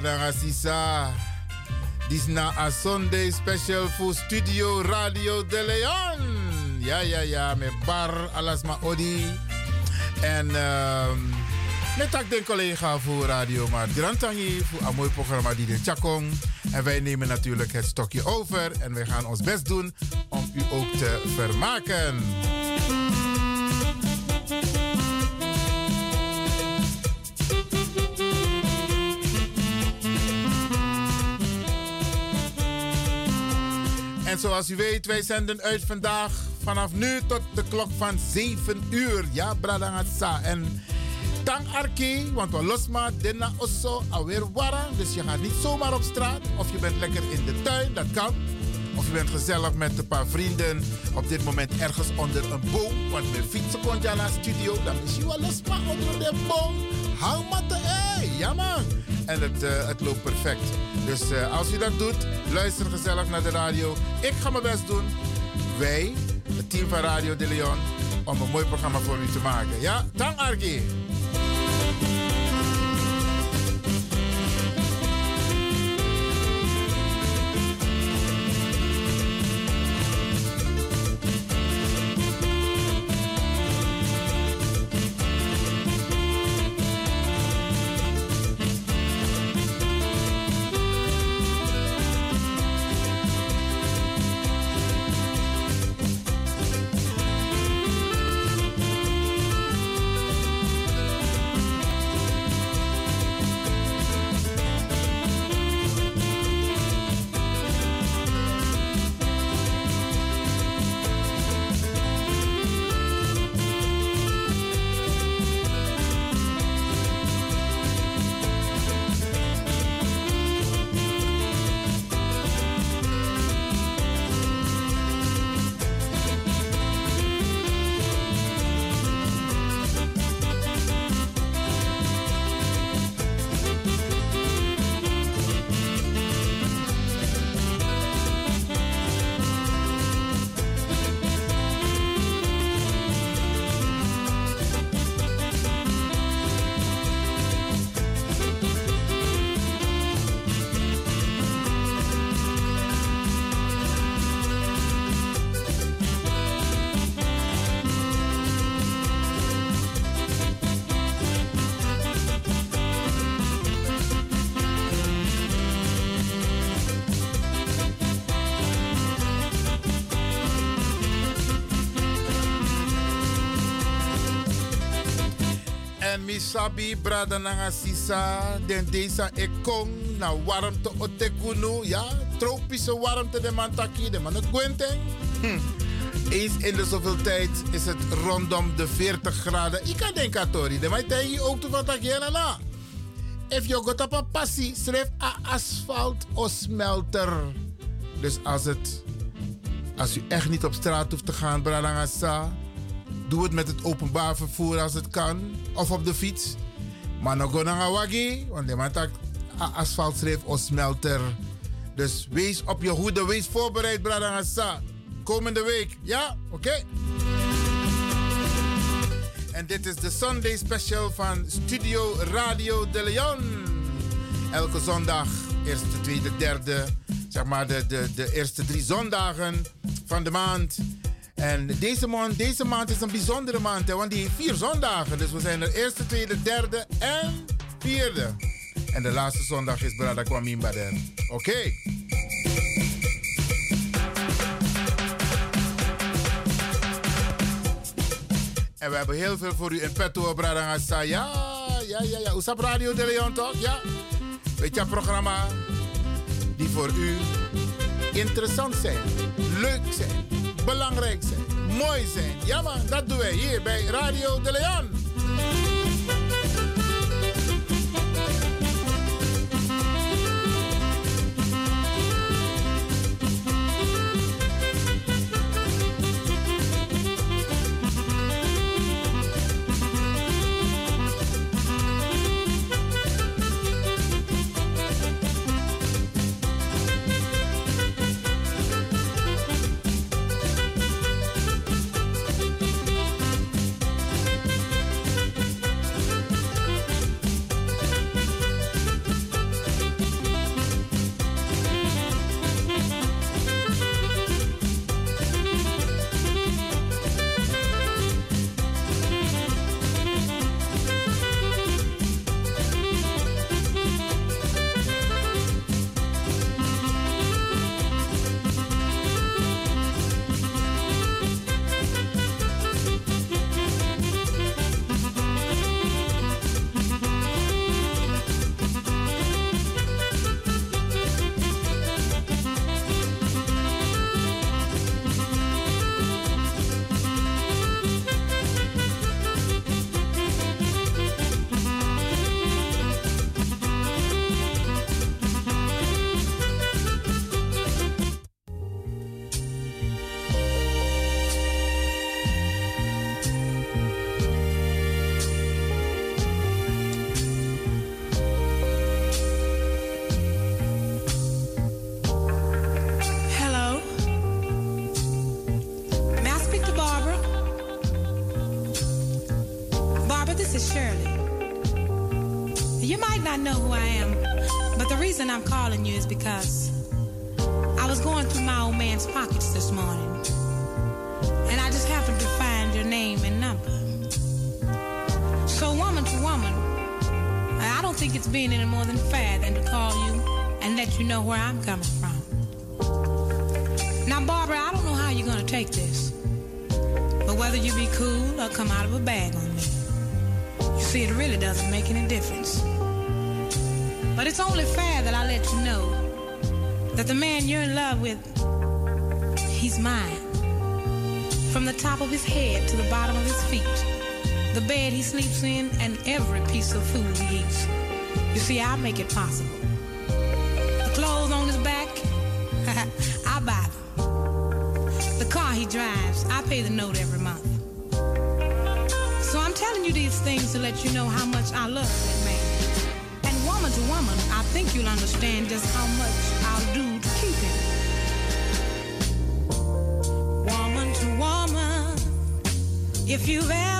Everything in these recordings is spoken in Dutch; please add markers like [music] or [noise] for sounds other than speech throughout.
Brada dan Sisa. Dit is na een Sunday special voor Studio Radio de Leon. Ja, ja, ja, met bar, alles maar odi. En um, met ook de collega voor Radio maar Drantangi voor een mooi programma die de Chakong. En wij nemen natuurlijk het stokje over en wij gaan ons best doen om u ook te vermaken. En zoals u weet, wij zenden uit vandaag vanaf nu tot de klok van 7 uur. Ja, Bradangatsa. En tang arki, want we losma denna osso alweer warm. Dus je gaat niet zomaar op straat. Of je bent lekker in de tuin, dat kan. Of je bent gezellig met een paar vrienden. Op dit moment ergens onder een boom. Want met fietsen komt naar studio. Dan is je wel losma onder de boom. Hou maar te, hey, ja man. En het, uh, het loopt perfect. Dus uh, als u dat doet, luister gezellig naar de radio. Ik ga mijn best doen. Wij, het team van Radio de Leon, om een mooi programma voor u te maken. Ja, dank Arki. Sabi brada nanga sisa. Den deze ekong na warmte otekunu. Ja tropische warmte de mantaki de man gwenteng hm. eens in de zoveel tijd is het rondom de 40 graden. Ik kan denken tori de mij tegen ook te wat na if je got op een passie schrijf a asfalt of smelter. Dus als het als u echt niet op straat hoeft te gaan brada nanga sa Doe het met het openbaar vervoer als het kan. Of op de fiets. Maar nog go naar wagi. Want de man of smelter. Dus wees op je hoede. Wees voorbereid, Bradangasa. Komende week. Ja? Oké. En dit is de Sunday special van Studio Radio de Leon. Elke zondag, eerste, tweede, derde, zeg maar de, de, de eerste drie zondagen van de maand en deze maand, deze maand is een bijzondere maand, want die heeft vier zondagen. Dus we zijn er eerste, tweede, derde en vierde. En de laatste zondag is Brada Kwamin Bader. Oké. En we hebben heel veel voor u in petto, Brada Ngassa. Ja, ja, ja, ja. Oesap Radio de Leon, toch? Ja. Weet je, programma die voor u interessant zijn, leuk zijn belangrijk zijn, mooi zijn. Ja man, dat doen wij hier bij Radio de Leon. calling you is because I was going through my old man's pockets this morning, and I just happened to find your name and number. So, woman to woman, I don't think it's being any more than fair than to call you and let you know where I'm coming from. Now, Barbara, I don't know how you're going to take this, but whether you be cool or come out of a bag on me, you see, it really doesn't make any difference. But it's only fair to know that the man you're in love with, he's mine. From the top of his head to the bottom of his feet, the bed he sleeps in, and every piece of food he eats. You see, I make it possible. The clothes on his back, [laughs] I buy them. The car he drives, I pay the note every month. So I'm telling you these things to let you know how much I love him think you'll understand just how much I'll do to keep it. Woman to woman, if you've ever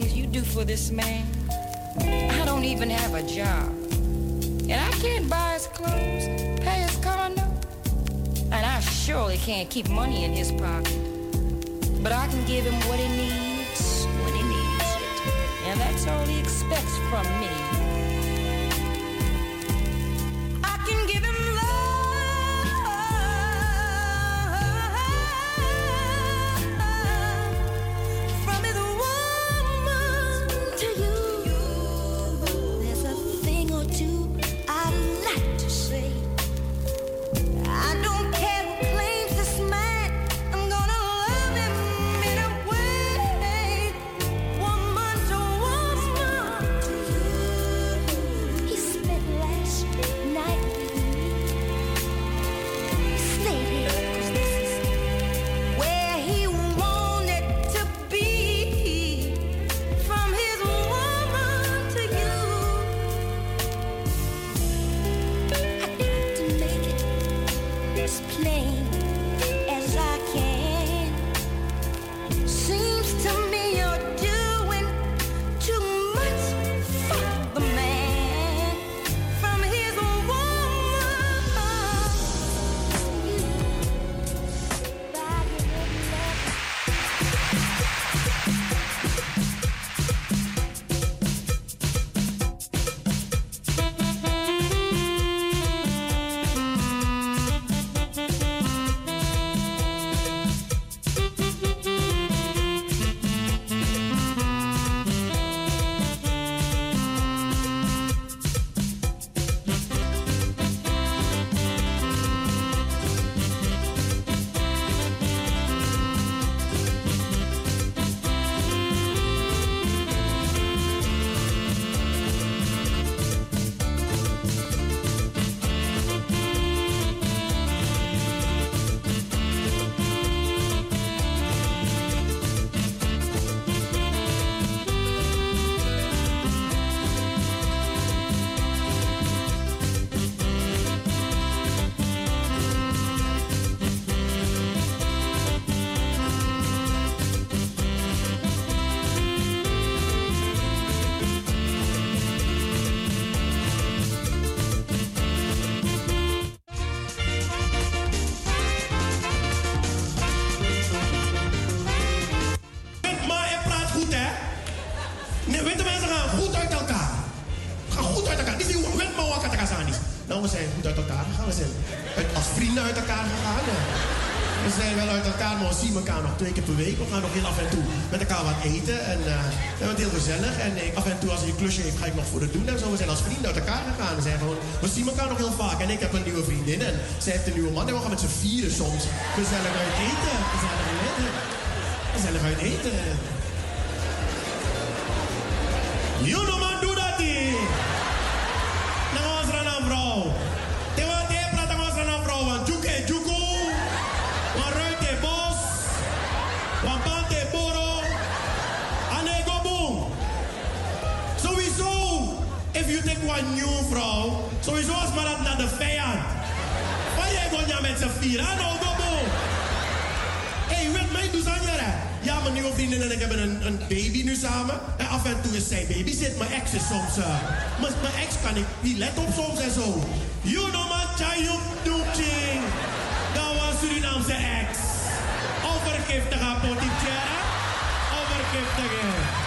things you do for this man. I don't even have a job. And I can't buy his clothes, pay his car note. And I surely can't keep money in his pocket. But I can give him what twee week. We gaan nog heel af en toe met elkaar wat eten. En uh, we het heel gezellig. En ik, af en toe als hij een klusje heeft, ga ik nog voor het doen. En zo, we zijn als vrienden uit elkaar gegaan. We, zijn gewoon, we zien elkaar nog heel vaak. En ik heb een nieuwe vriendin. En zij heeft een nieuwe man. En we gaan met z'n vieren soms gezellig uit eten. Gezellig uit eten. Gezellig uit eten. You een nieuwe vrouw. Sowieso was maar dat naar de vijand. Waar jij gewoon ja met z'n vier, hè, nou, dobo. hey, weet mij, dus doe hè. Ja, mijn nieuwe vriendin en ik hebben een, baby nu samen. En af en toe is zij babysit. Mijn ex is soms... Uh, mijn, mijn ex kan ik niet let op soms en zo. You know my child, doeking. Dat was Surinaamse ex. Overgiftige potentiële. Overgiftige. Eh.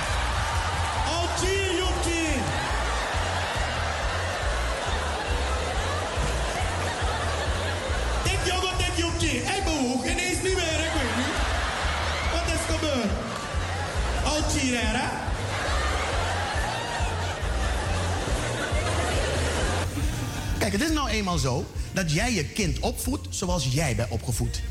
Hè? Kijk, het is nou eenmaal zo dat jij je kind opvoedt zoals jij bent opgevoed.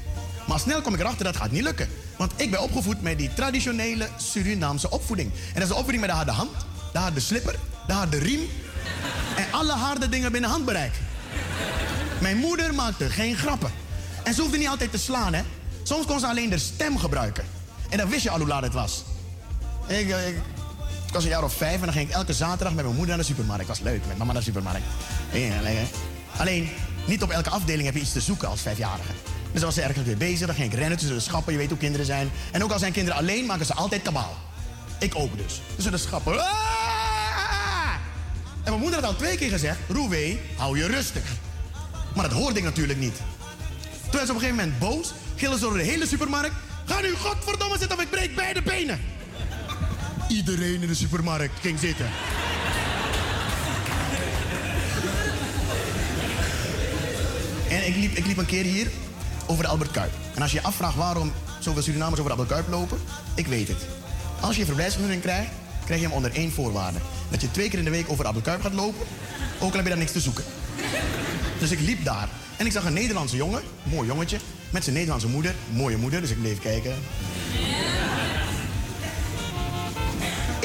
Maar snel kom ik erachter dat gaat niet lukken. Want ik ben opgevoed met die traditionele Surinaamse opvoeding. En dat is opvoeding met de harde hand, de harde slipper, de harde riem. En alle harde dingen binnen handbereik. Mijn moeder maakte geen grappen. En ze hoefde niet altijd te slaan, hè. Soms kon ze alleen de stem gebruiken. En dan wist je al hoe laat het was. Ik, eh, ik, was een jaar of vijf en dan ging ik elke zaterdag met mijn moeder naar de supermarkt. was leuk, met mama naar de supermarkt. Alleen, niet op elke afdeling heb je iets te zoeken als vijfjarige. Dus als ze ergens weer bezig, dan ging ik rennen tussen de schappen. Je weet hoe kinderen zijn. En ook al zijn kinderen alleen, maken ze altijd kabaal. Ik ook dus. Tussen de schappen. Ah! En mijn moeder had al twee keer gezegd... Roewee, hou je rustig. Maar dat hoorde ik natuurlijk niet. Toen werd ze op een gegeven moment boos. Gillen ze door de hele supermarkt. Ga nu godverdomme zitten of ik breek beide benen. Iedereen in de supermarkt ging zitten. En ik liep, ik liep een keer hier over de Albert Kuip. En als je je afvraagt waarom zoveel Surinamers over de Albert Kuip lopen, ik weet het. Als je een verblijfsvergunning krijgt, krijg je hem onder één voorwaarde. Dat je twee keer in de week over de Albert Kuip gaat lopen, ook al heb je daar niks te zoeken. Dus ik liep daar en ik zag een Nederlandse jongen, mooi jongetje, met zijn Nederlandse moeder, mooie moeder, dus ik bleef kijken.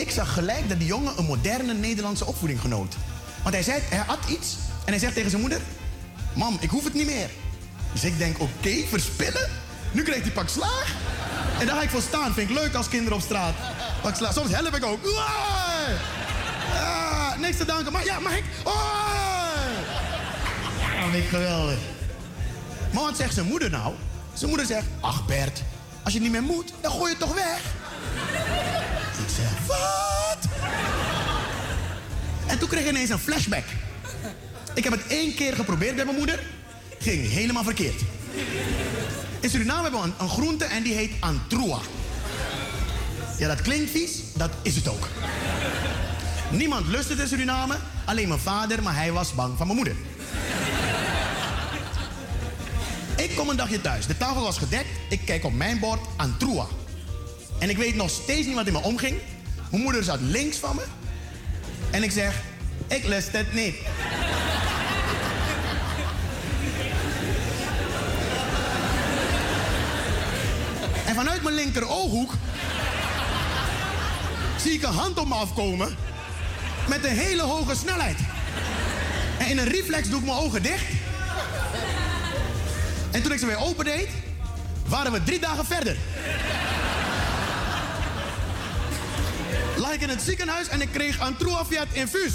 Ik zag gelijk dat die jongen een moderne Nederlandse opvoeding genoot. Want hij, zei, hij had iets en hij zegt tegen zijn moeder: Mam, ik hoef het niet meer. Dus ik denk: Oké, verspillen? Nu krijgt hij pak slaag. En daar ga ik voor staan. Vind ik leuk als kinderen op straat. Pak slaag. Soms help ik ook. Ah, niks te danken. Maar ja, mag ik? Ja, vind ik geweldig. Maar wat zegt zijn moeder nou? Zijn moeder zegt: Ach Bert, als je niet meer moet, dan gooi je het toch weg. Wat? En toen kreeg ik ineens een flashback. Ik heb het één keer geprobeerd bij mijn moeder. Ging helemaal verkeerd. In Suriname hebben we een, een groente en die heet antroa. Ja, dat klinkt vies. Dat is het ook. Niemand lust het in Suriname. Alleen mijn vader, maar hij was bang van mijn moeder. Ik kom een dagje thuis. De tafel was gedekt. Ik kijk op mijn bord antroa. En ik weet nog steeds niet wat in me omging. Mijn moeder zat links van me. En ik zeg, ik lust het niet. en vanuit mijn linker ooghoek zie ik een hand op me afkomen met een hele hoge snelheid. En in een reflex doe ik mijn ogen dicht. En toen ik ze weer opendeed, waren we drie dagen verder. Lag ik in het ziekenhuis en ik kreeg een Truafiat infuus.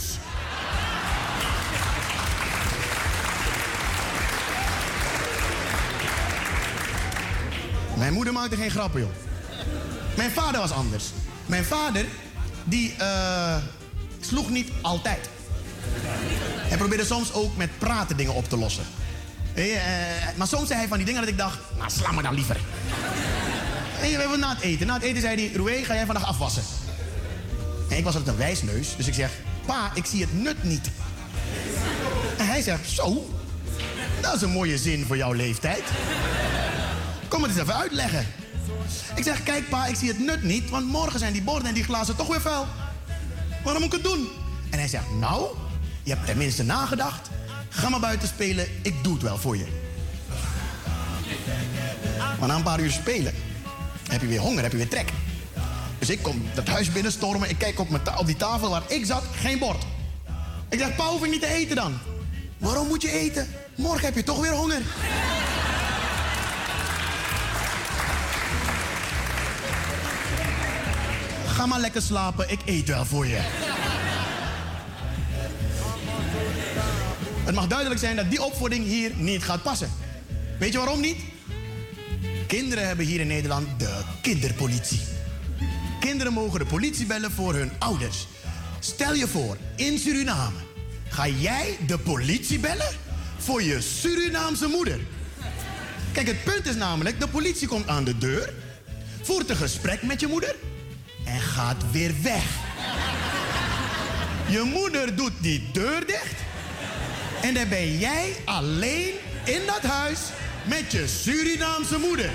Mijn moeder maakte geen grappen, joh. Mijn vader was anders. Mijn vader, die uh, sloeg niet altijd. Hij probeerde soms ook met praten dingen op te lossen. Uh, maar soms zei hij van die dingen dat ik dacht, nou sla me dan liever. We hebben na het eten. Na het eten zei hij, Roué, ga jij vandaag afwassen? En ik was altijd een wijsneus, dus ik zeg, pa, ik zie het nut niet. En hij zegt, zo, dat is een mooie zin voor jouw leeftijd. Kom het eens even uitleggen. Ik zeg, kijk pa, ik zie het nut niet, want morgen zijn die borden en die glazen toch weer vuil. Waarom moet ik het doen? En hij zegt, nou, je hebt tenminste nagedacht. Ga maar buiten spelen, ik doe het wel voor je. Maar na een paar uur spelen heb je weer honger, heb je weer trek. Dus ik kom dat huis binnenstormen. Ik kijk op, mijn op die tafel waar ik zat, geen bord. Ik zeg, pa, hoef ik niet te eten dan? Waarom moet je eten? Morgen heb je toch weer honger. Ga maar lekker slapen, ik eet wel voor je. Het mag duidelijk zijn dat die opvoeding hier niet gaat passen. Weet je waarom niet? Kinderen hebben hier in Nederland de kinderpolitie. Kinderen mogen de politie bellen voor hun ouders. Stel je voor, in Suriname ga jij de politie bellen voor je Surinaamse moeder. Kijk, het punt is namelijk, de politie komt aan de deur, voert een gesprek met je moeder en gaat weer weg. Je moeder doet die deur dicht en dan ben jij alleen in dat huis met je Surinaamse moeder.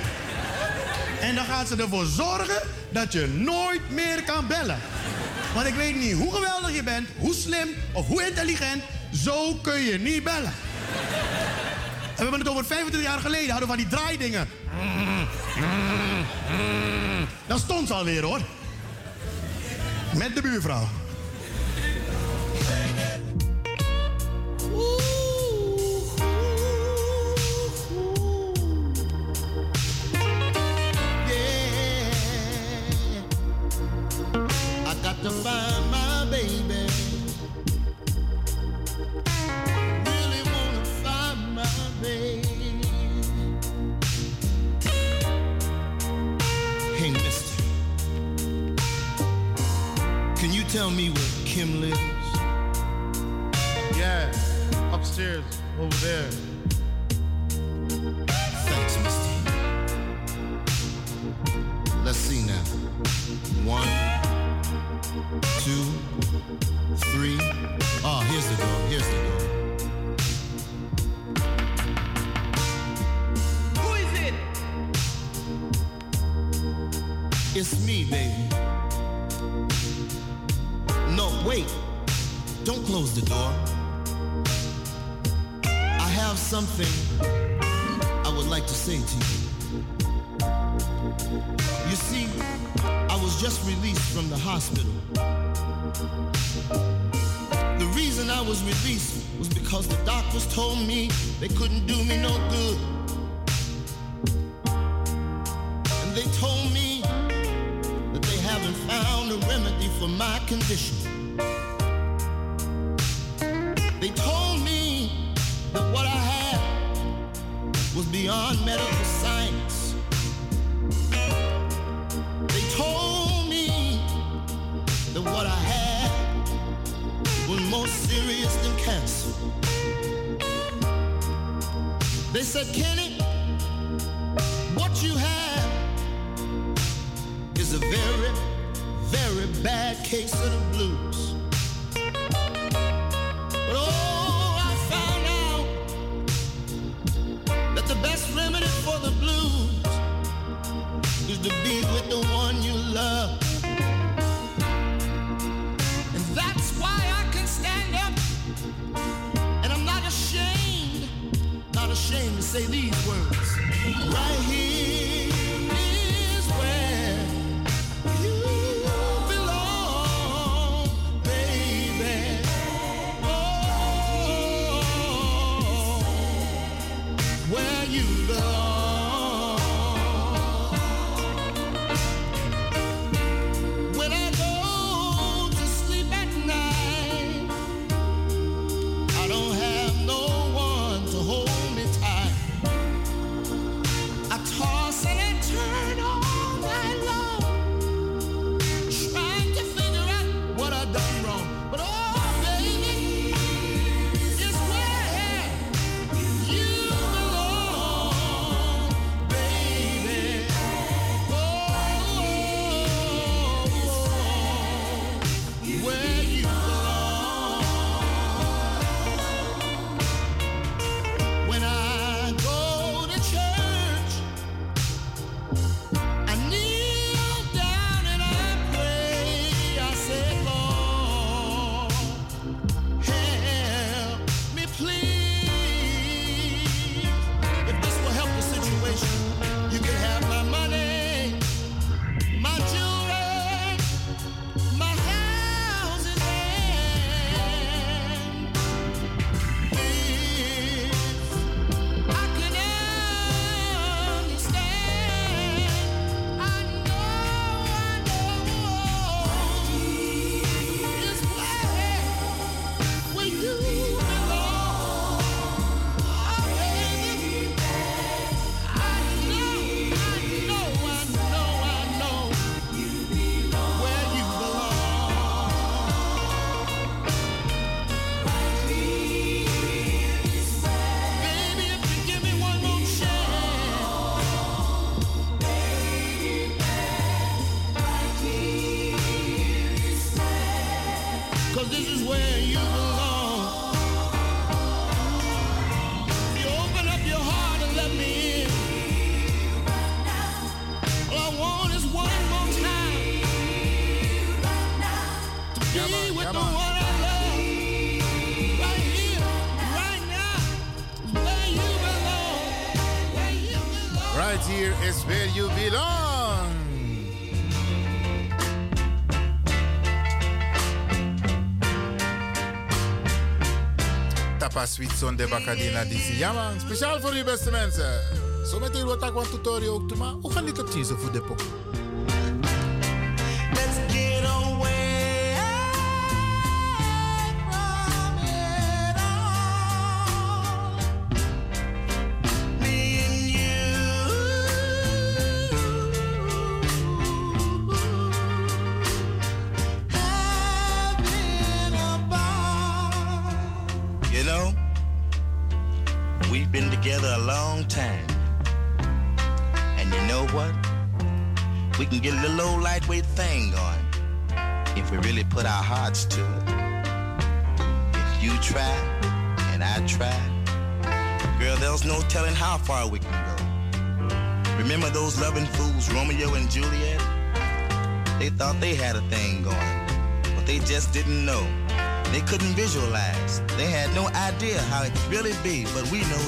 En dan gaat ze ervoor zorgen dat je nooit meer kan bellen. Want ik weet niet hoe geweldig je bent, hoe slim of hoe intelligent. Zo kun je niet bellen. En we hebben het over 25 jaar geleden. Hadden we van die draaidingen. Dat stond ze alweer hoor. Met de buurvrouw. To find my baby. Really wanna find my baby. Hey, mister. Can you tell me where Kim lives? Yeah, upstairs, over there. Thanks, mister. Let's see now. One two, three. Oh, here's the door. Here's the door. Who is it? It's me, baby. No, wait. Don't close the door. I have something I would like to say to you. You see, was just released from the hospital. The reason I was released was because the doctors told me they couldn't do me no good. And they told me that they haven't found a remedy for my condition. They told me that what I had was beyond medical said, Kenny, what you have is a very, very bad case of the blues. But oh, I found out that the best remedy for the blues is to be with the one you love. Say these words. Right here Zonde Bacadina DC. Ja man, speciaal voor u beste mensen. Zometeen wat ik wat tutorial ook toe, maar hoe gaan dit op together a long time. And you know what? We can get a little old lightweight thing going if we really put our hearts to it. If you try and I try, girl, there's no telling how far we can go. Remember those loving fools, Romeo and Juliet? They thought they had a thing going, but they just didn't know. They couldn't visualize. They had no idea how it could really be, but we know.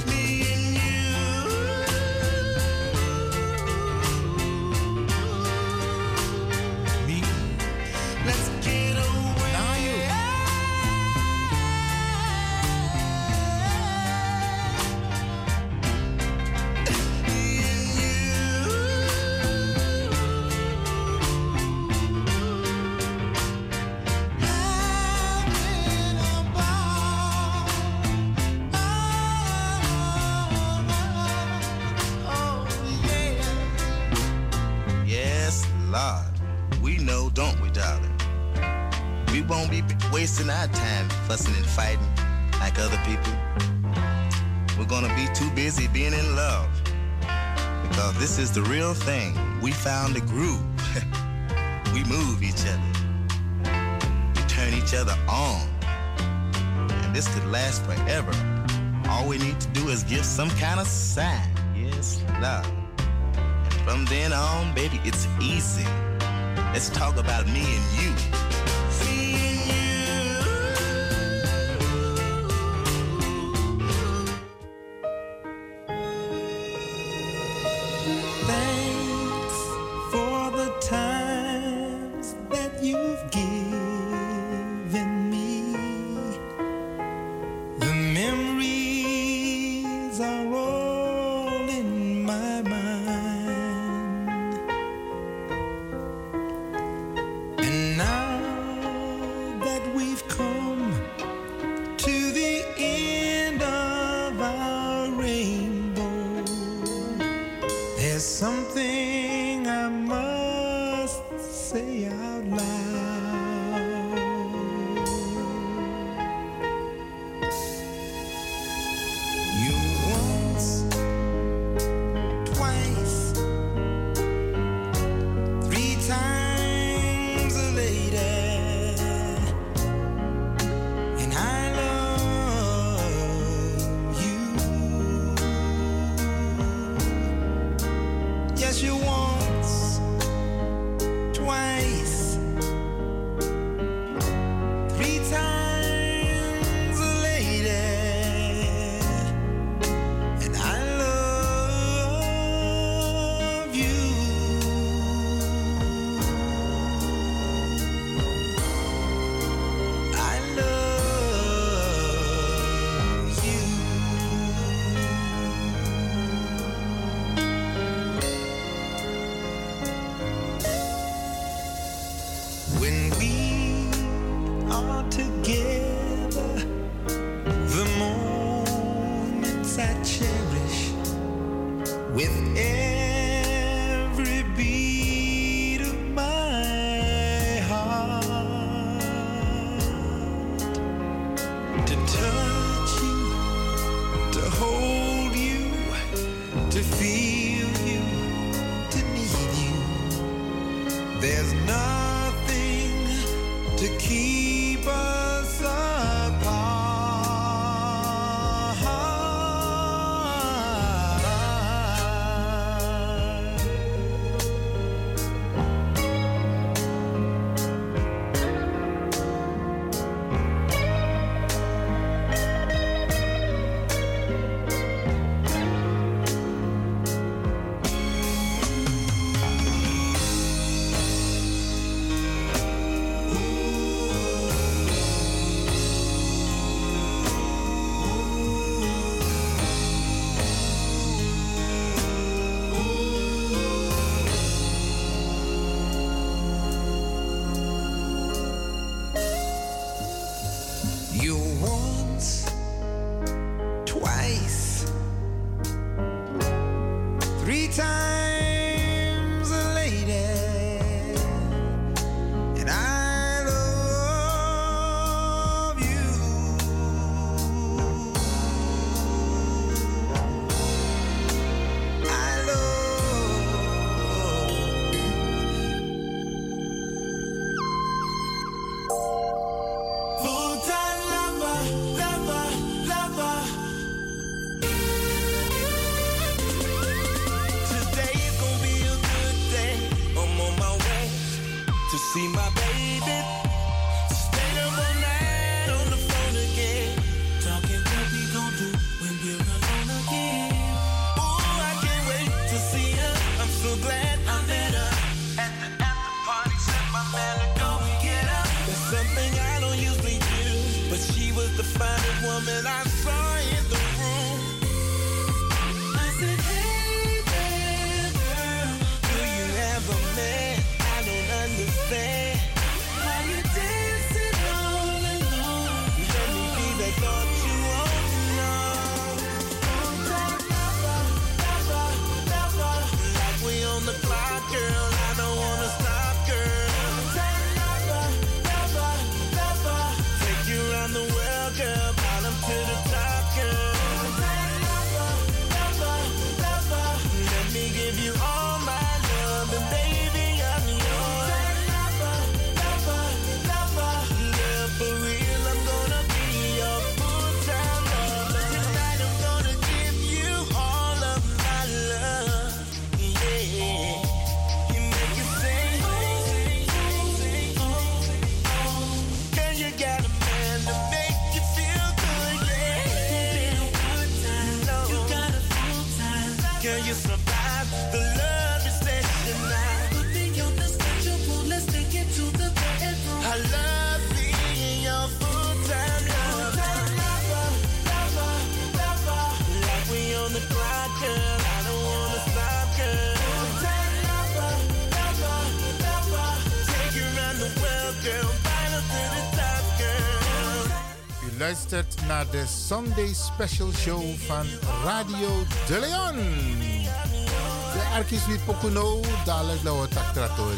From then on, baby, it's easy. Let's talk about me and you. you survive the love is on the let's take it to the bedroom. I love being your full-time lover. Lover, lover, lover. Like we on the girl. I don't wanna stop, girl. Full-time lover, lover, lover. Take you the world, girl. To the top, girl. Luistert naar de Sunday Special Show van Radio De Leon. Arkis wie Pokuno, dadelijk nou het.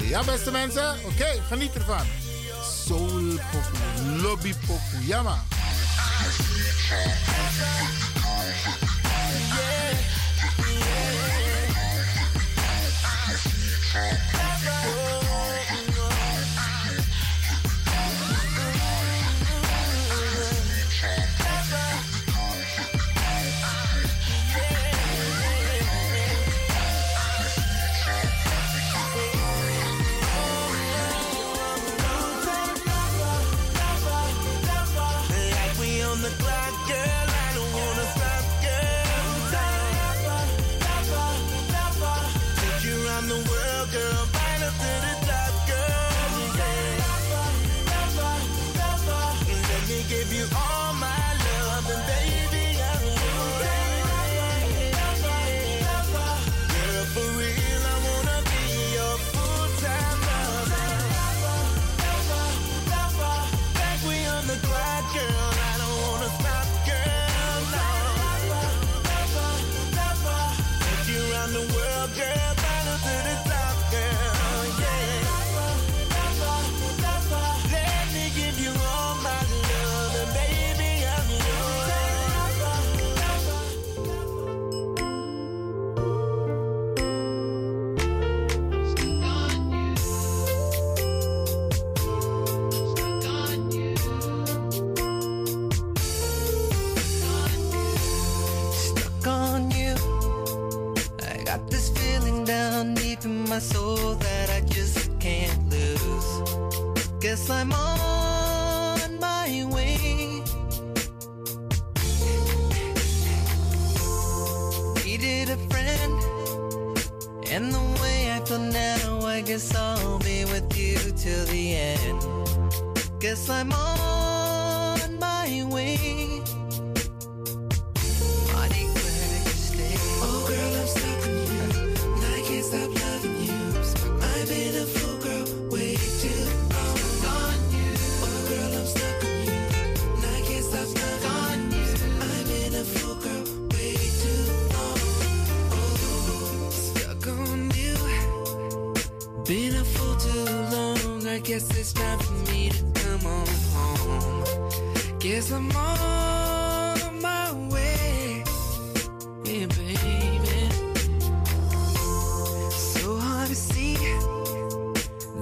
Ja, beste mensen, oké, geniet ervan. Soul Poku, Lobby Poku, Yama.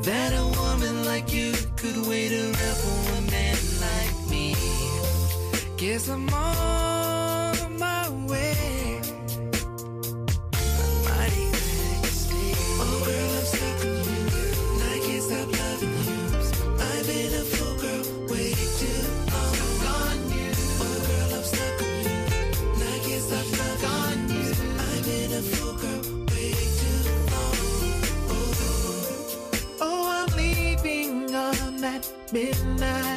That a woman like you could wait around for a man like me. Guess I'm all. tonight.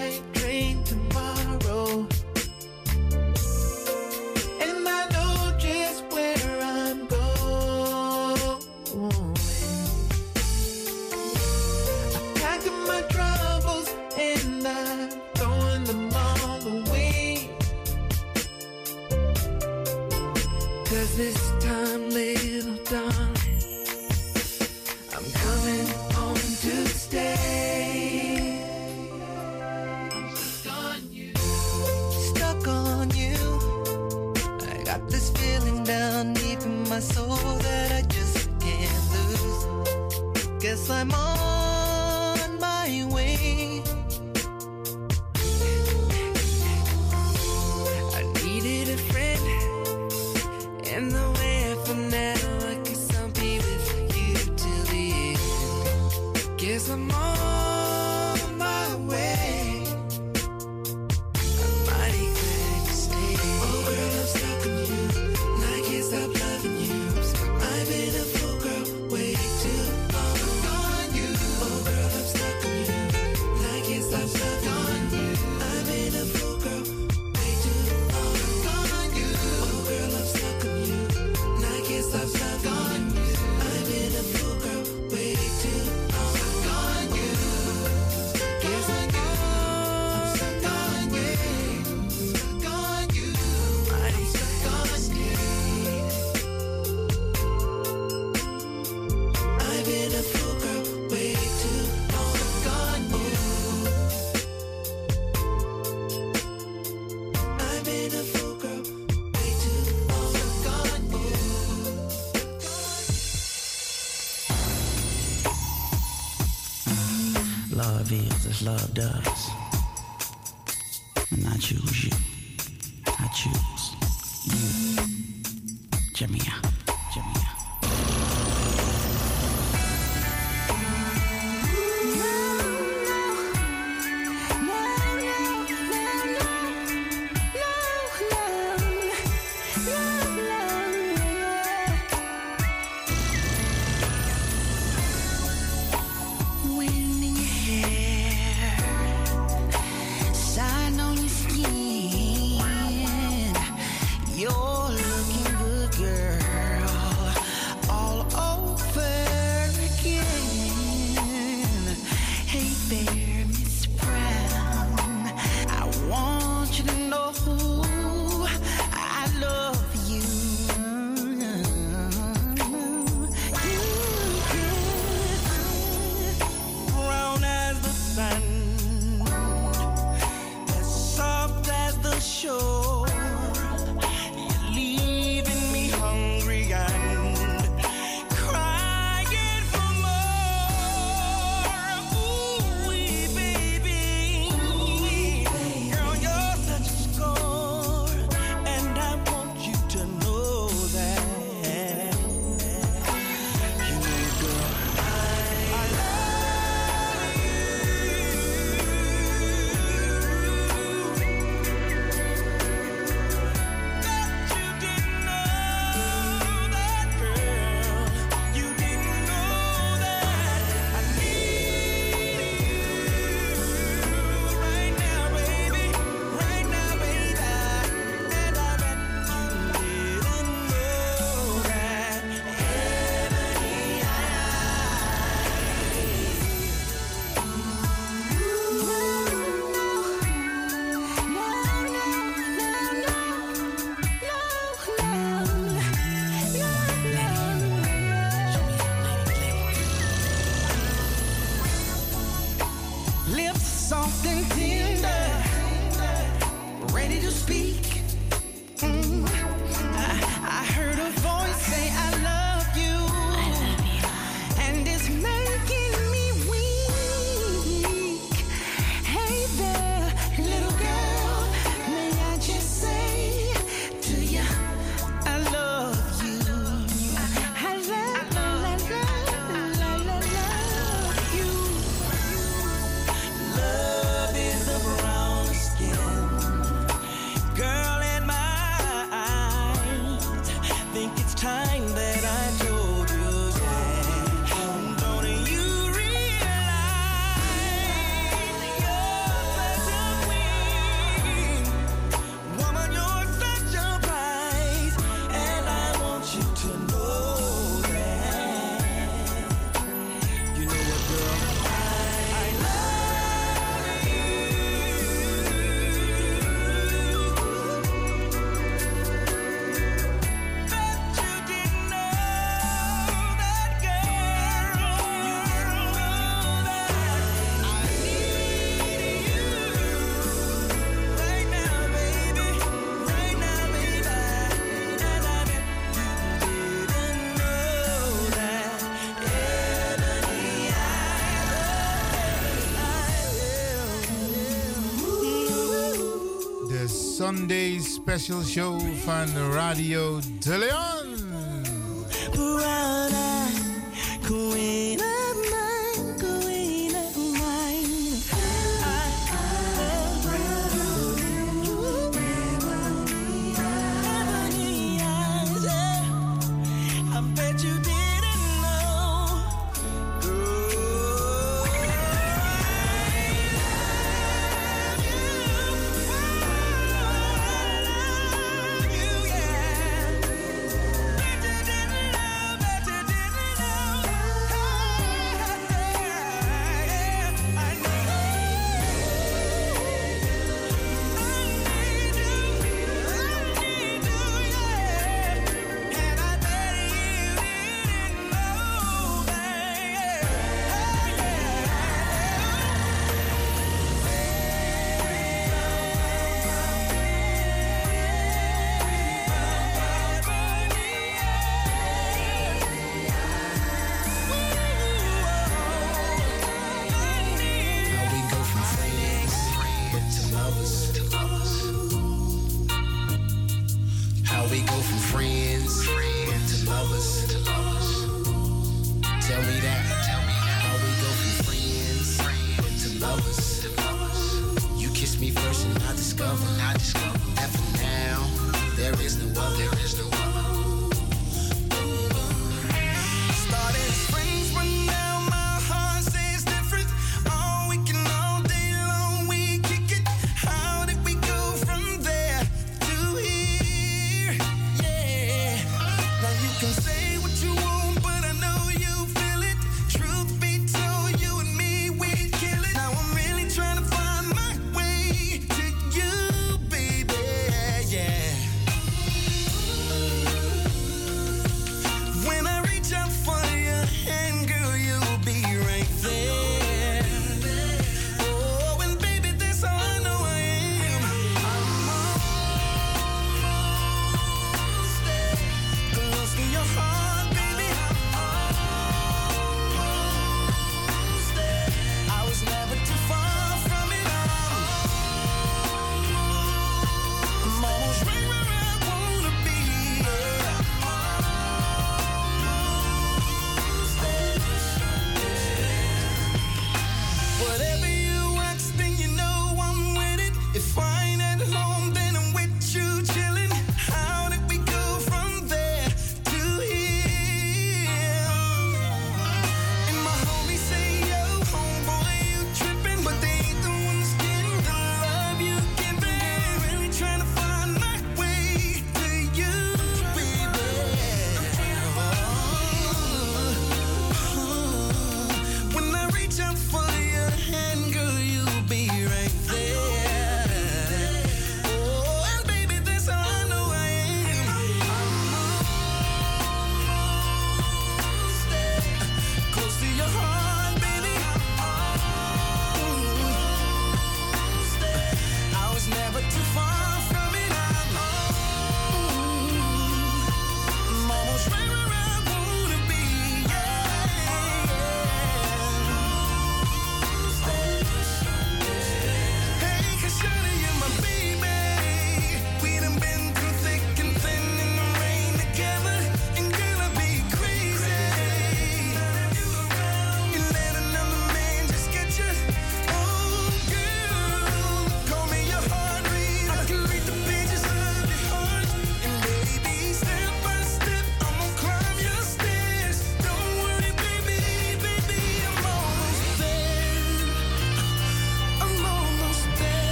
Sunday Special Show van Radio De Leon.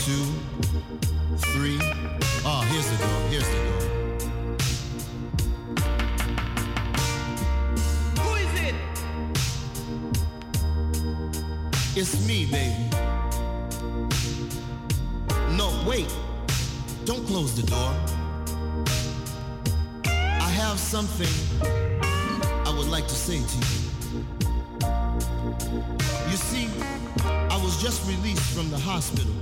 two, three. Ah, here's the door. Here's the door. Who is it? It's me, baby. No, wait. Don't close the door. I have something I would like to say to you. You see, I was just released from the hospital.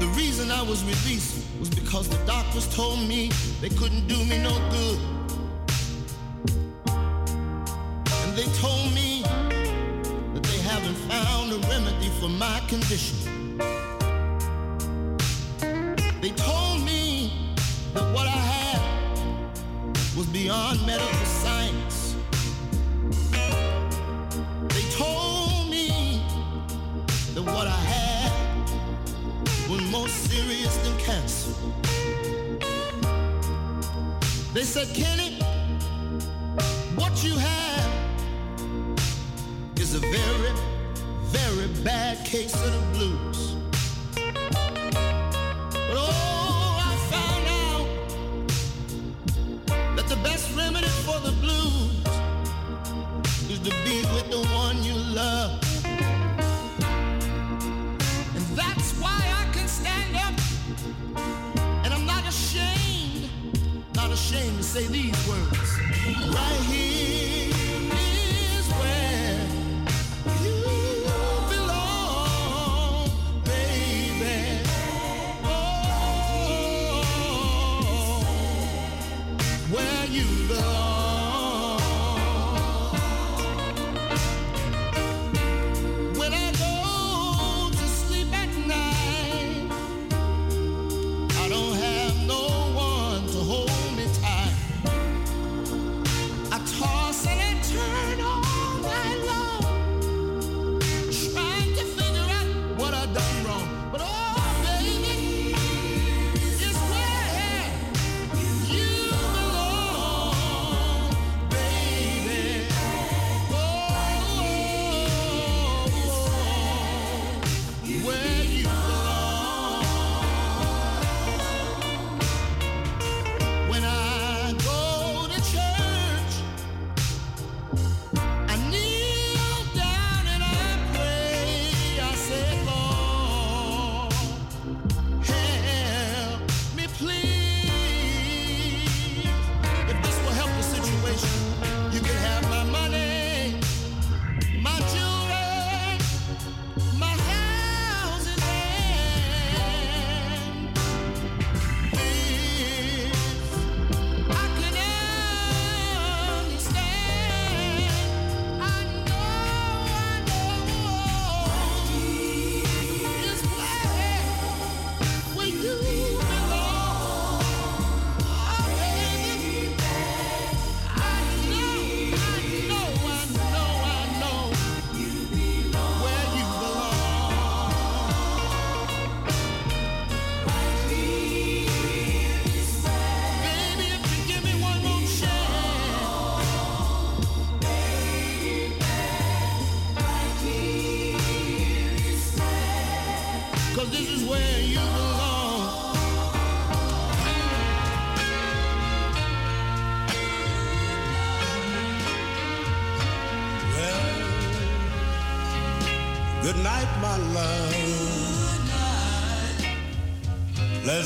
The reason I was released was because the doctors told me they couldn't do me no good. And they told me that they haven't found a remedy for my condition. said, Can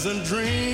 and dreams.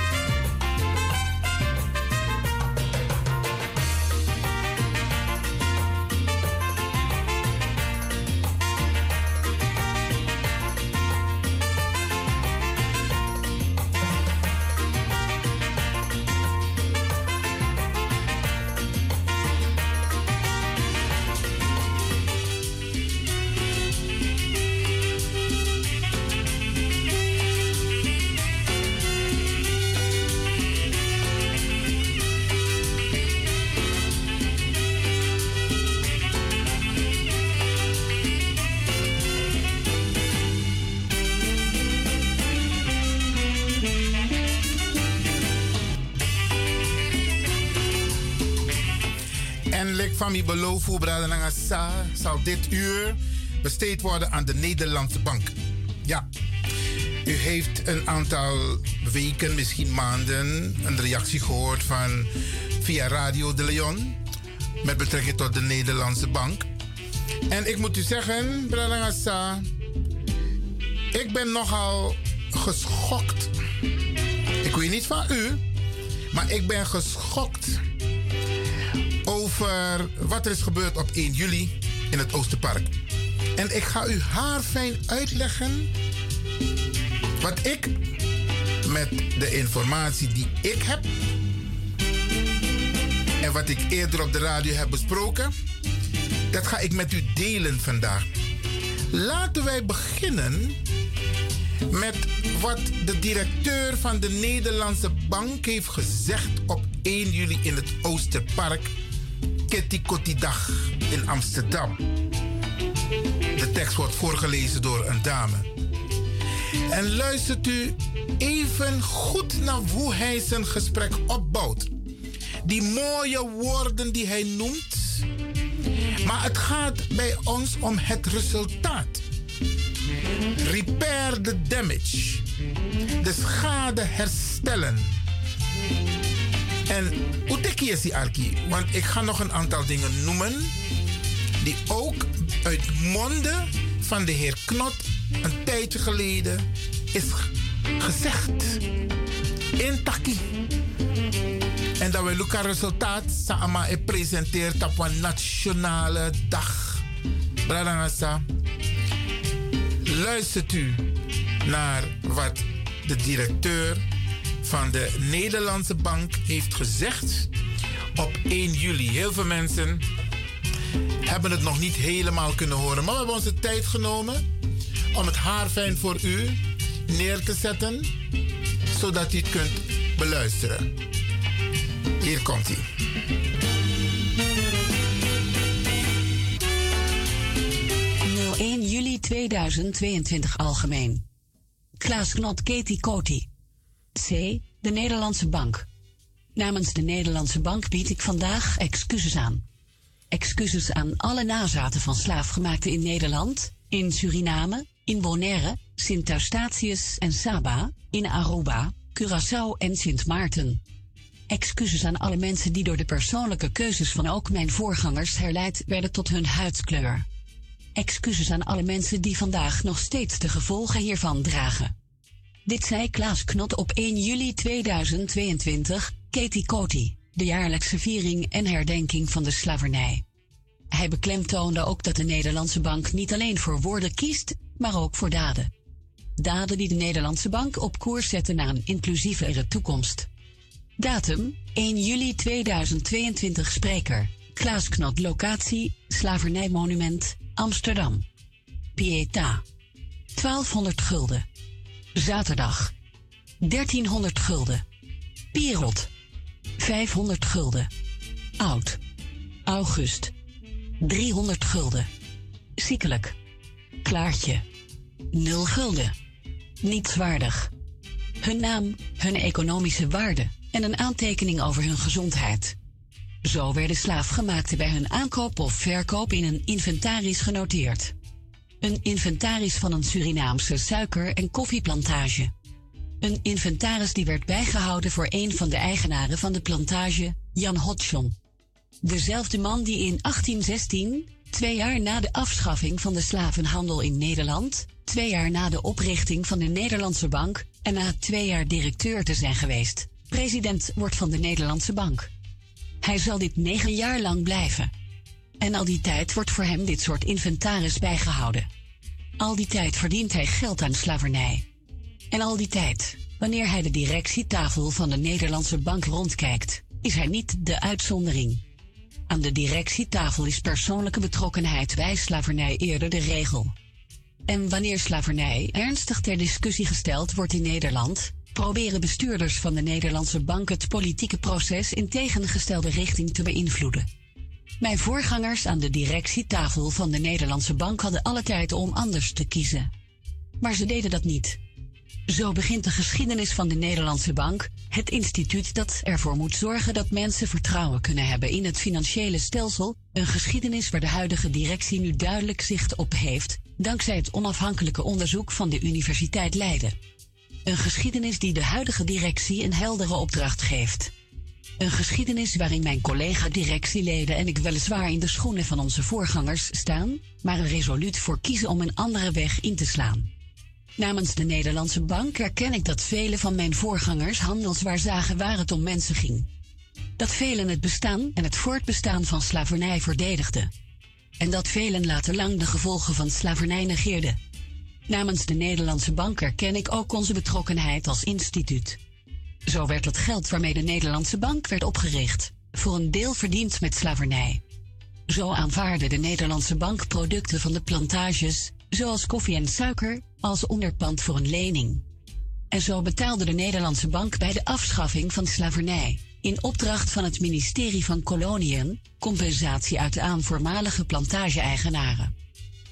En mijn beloof voor Bradanangasa zal dit uur besteed worden aan de Nederlandse Bank. Ja, u heeft een aantal weken, misschien maanden, een reactie gehoord van via Radio de Leon met betrekking tot de Nederlandse Bank. En ik moet u zeggen, Bradanangasa, ik ben nogal geschokt. Ik weet niet van u, maar ik ben geschokt over wat er is gebeurd op 1 juli in het Oosterpark. En ik ga u haarfijn uitleggen wat ik met de informatie die ik heb en wat ik eerder op de radio heb besproken, dat ga ik met u delen vandaag. Laten wij beginnen met wat de directeur van de Nederlandse Bank heeft gezegd op 1 juli in het Oosterpark Kitty Kotti Dag in Amsterdam. De tekst wordt voorgelezen door een dame. En luistert u even goed naar hoe hij zijn gesprek opbouwt. Die mooie woorden die hij noemt. Maar het gaat bij ons om het resultaat. Repair the damage. De schade herstellen. En hoe dik is die Arki? Want ik ga nog een aantal dingen noemen. Die ook uit monden van de heer Knot een tijdje geleden is gezegd. In Taki. En dat we Luca resultaat samen presenteert op een nationale dag. Bradangasa. Luistert u naar wat de directeur van de Nederlandse Bank heeft gezegd op 1 juli. Heel veel mensen hebben het nog niet helemaal kunnen horen, maar we hebben onze tijd genomen om het haarfijn voor u neer te zetten, zodat u het kunt beluisteren. Hier komt hij. .01 juli 2022 algemeen. Klaas Knot Katie Coty. C. De Nederlandse Bank. Namens de Nederlandse Bank bied ik vandaag excuses aan. Excuses aan alle nazaten van slaafgemaakten in Nederland, in Suriname, in Bonaire, Sint Eustatius en Saba, in Aruba, Curaçao en Sint Maarten. Excuses aan alle mensen die door de persoonlijke keuzes van ook mijn voorgangers herleid werden tot hun huidskleur. Excuses aan alle mensen die vandaag nog steeds de gevolgen hiervan dragen. Dit zei Klaas Knot op 1 juli 2022, Katie Coty, de jaarlijkse viering en herdenking van de slavernij. Hij beklemtoonde ook dat de Nederlandse bank niet alleen voor woorden kiest, maar ook voor daden. Daden die de Nederlandse bank op koers zetten naar een inclusievere toekomst. Datum 1 juli 2022 Spreker Klaas Knot Locatie Slavernijmonument Amsterdam Pieta 1200 gulden Zaterdag. 1300 gulden. Pierrot 500 gulden. Oud. August. 300 gulden. Ziekelijk. Klaartje. 0 gulden. Nietswaardig Hun naam, hun economische waarde en een aantekening over hun gezondheid. Zo werden slaafgemaakten bij hun aankoop of verkoop in een inventaris genoteerd. Een inventaris van een Surinaamse suiker- en koffieplantage. Een inventaris die werd bijgehouden voor een van de eigenaren van de plantage, Jan Hodgson. Dezelfde man die in 1816, twee jaar na de afschaffing van de slavenhandel in Nederland, twee jaar na de oprichting van de Nederlandse Bank en na twee jaar directeur te zijn geweest, president wordt van de Nederlandse Bank. Hij zal dit negen jaar lang blijven. En al die tijd wordt voor hem dit soort inventaris bijgehouden. Al die tijd verdient hij geld aan slavernij. En al die tijd, wanneer hij de directietafel van de Nederlandse Bank rondkijkt, is hij niet de uitzondering. Aan de directietafel is persoonlijke betrokkenheid bij slavernij eerder de regel. En wanneer slavernij ernstig ter discussie gesteld wordt in Nederland, proberen bestuurders van de Nederlandse Bank het politieke proces in tegengestelde richting te beïnvloeden. Mijn voorgangers aan de directietafel van de Nederlandse Bank hadden alle tijd om anders te kiezen. Maar ze deden dat niet. Zo begint de geschiedenis van de Nederlandse Bank, het instituut dat ervoor moet zorgen dat mensen vertrouwen kunnen hebben in het financiële stelsel, een geschiedenis waar de huidige directie nu duidelijk zicht op heeft, dankzij het onafhankelijke onderzoek van de Universiteit Leiden. Een geschiedenis die de huidige directie een heldere opdracht geeft. Een geschiedenis waarin mijn collega-directieleden en ik weliswaar in de schoenen van onze voorgangers staan, maar er resoluut voor kiezen om een andere weg in te slaan. Namens de Nederlandse Bank erken ik dat vele van mijn voorgangers handelswaar zagen waar het om mensen ging. Dat velen het bestaan en het voortbestaan van slavernij verdedigden. En dat velen later lang de gevolgen van slavernij negeerden. Namens de Nederlandse Bank erken ik ook onze betrokkenheid als instituut. Zo werd het geld waarmee de Nederlandse Bank werd opgericht, voor een deel verdiend met slavernij. Zo aanvaarde de Nederlandse Bank producten van de plantages, zoals koffie en suiker, als onderpand voor een lening. En zo betaalde de Nederlandse Bank bij de afschaffing van slavernij, in opdracht van het ministerie van Koloniën, compensatie uit aan voormalige plantage-eigenaren.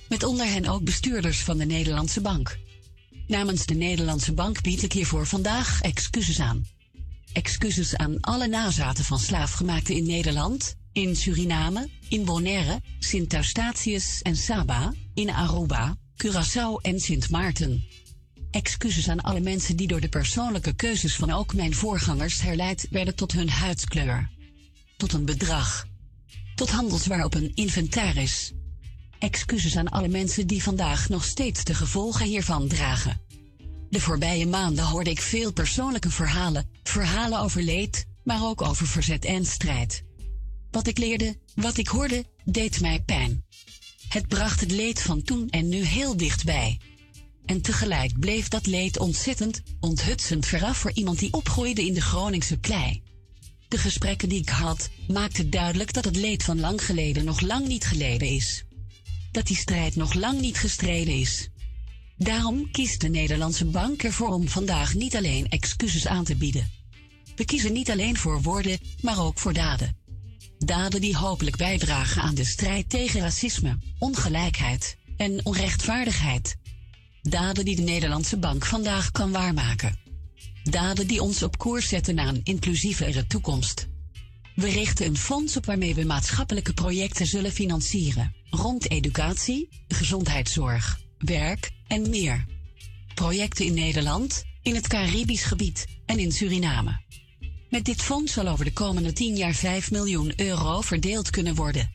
Met onder hen ook bestuurders van de Nederlandse Bank. Namens de Nederlandse Bank bied ik hiervoor vandaag excuses aan. Excuses aan alle nazaten van slaafgemaakten in Nederland, in Suriname, in Bonaire, Sint Eustatius en Saba, in Aruba, Curaçao en Sint Maarten. Excuses aan alle mensen die door de persoonlijke keuzes van ook mijn voorgangers herleid werden tot hun huidskleur. Tot een bedrag. Tot handelswaar op een inventaris. Excuses aan alle mensen die vandaag nog steeds de gevolgen hiervan dragen. De voorbije maanden hoorde ik veel persoonlijke verhalen, verhalen over leed, maar ook over verzet en strijd. Wat ik leerde, wat ik hoorde, deed mij pijn. Het bracht het leed van toen en nu heel dichtbij. En tegelijk bleef dat leed ontzettend, onthutsend veraf voor iemand die opgroeide in de Groningse klei. De gesprekken die ik had, maakten duidelijk dat het leed van lang geleden nog lang niet geleden is. Dat die strijd nog lang niet gestreden is. Daarom kiest de Nederlandse Bank ervoor om vandaag niet alleen excuses aan te bieden. We kiezen niet alleen voor woorden, maar ook voor daden. Daden die hopelijk bijdragen aan de strijd tegen racisme, ongelijkheid en onrechtvaardigheid. Daden die de Nederlandse Bank vandaag kan waarmaken. Daden die ons op koers zetten naar een inclusievere toekomst. We richten een fonds op waarmee we maatschappelijke projecten zullen financieren. Rond educatie, gezondheidszorg, werk en meer. Projecten in Nederland, in het Caribisch gebied en in Suriname. Met dit fonds zal over de komende 10 jaar 5 miljoen euro verdeeld kunnen worden.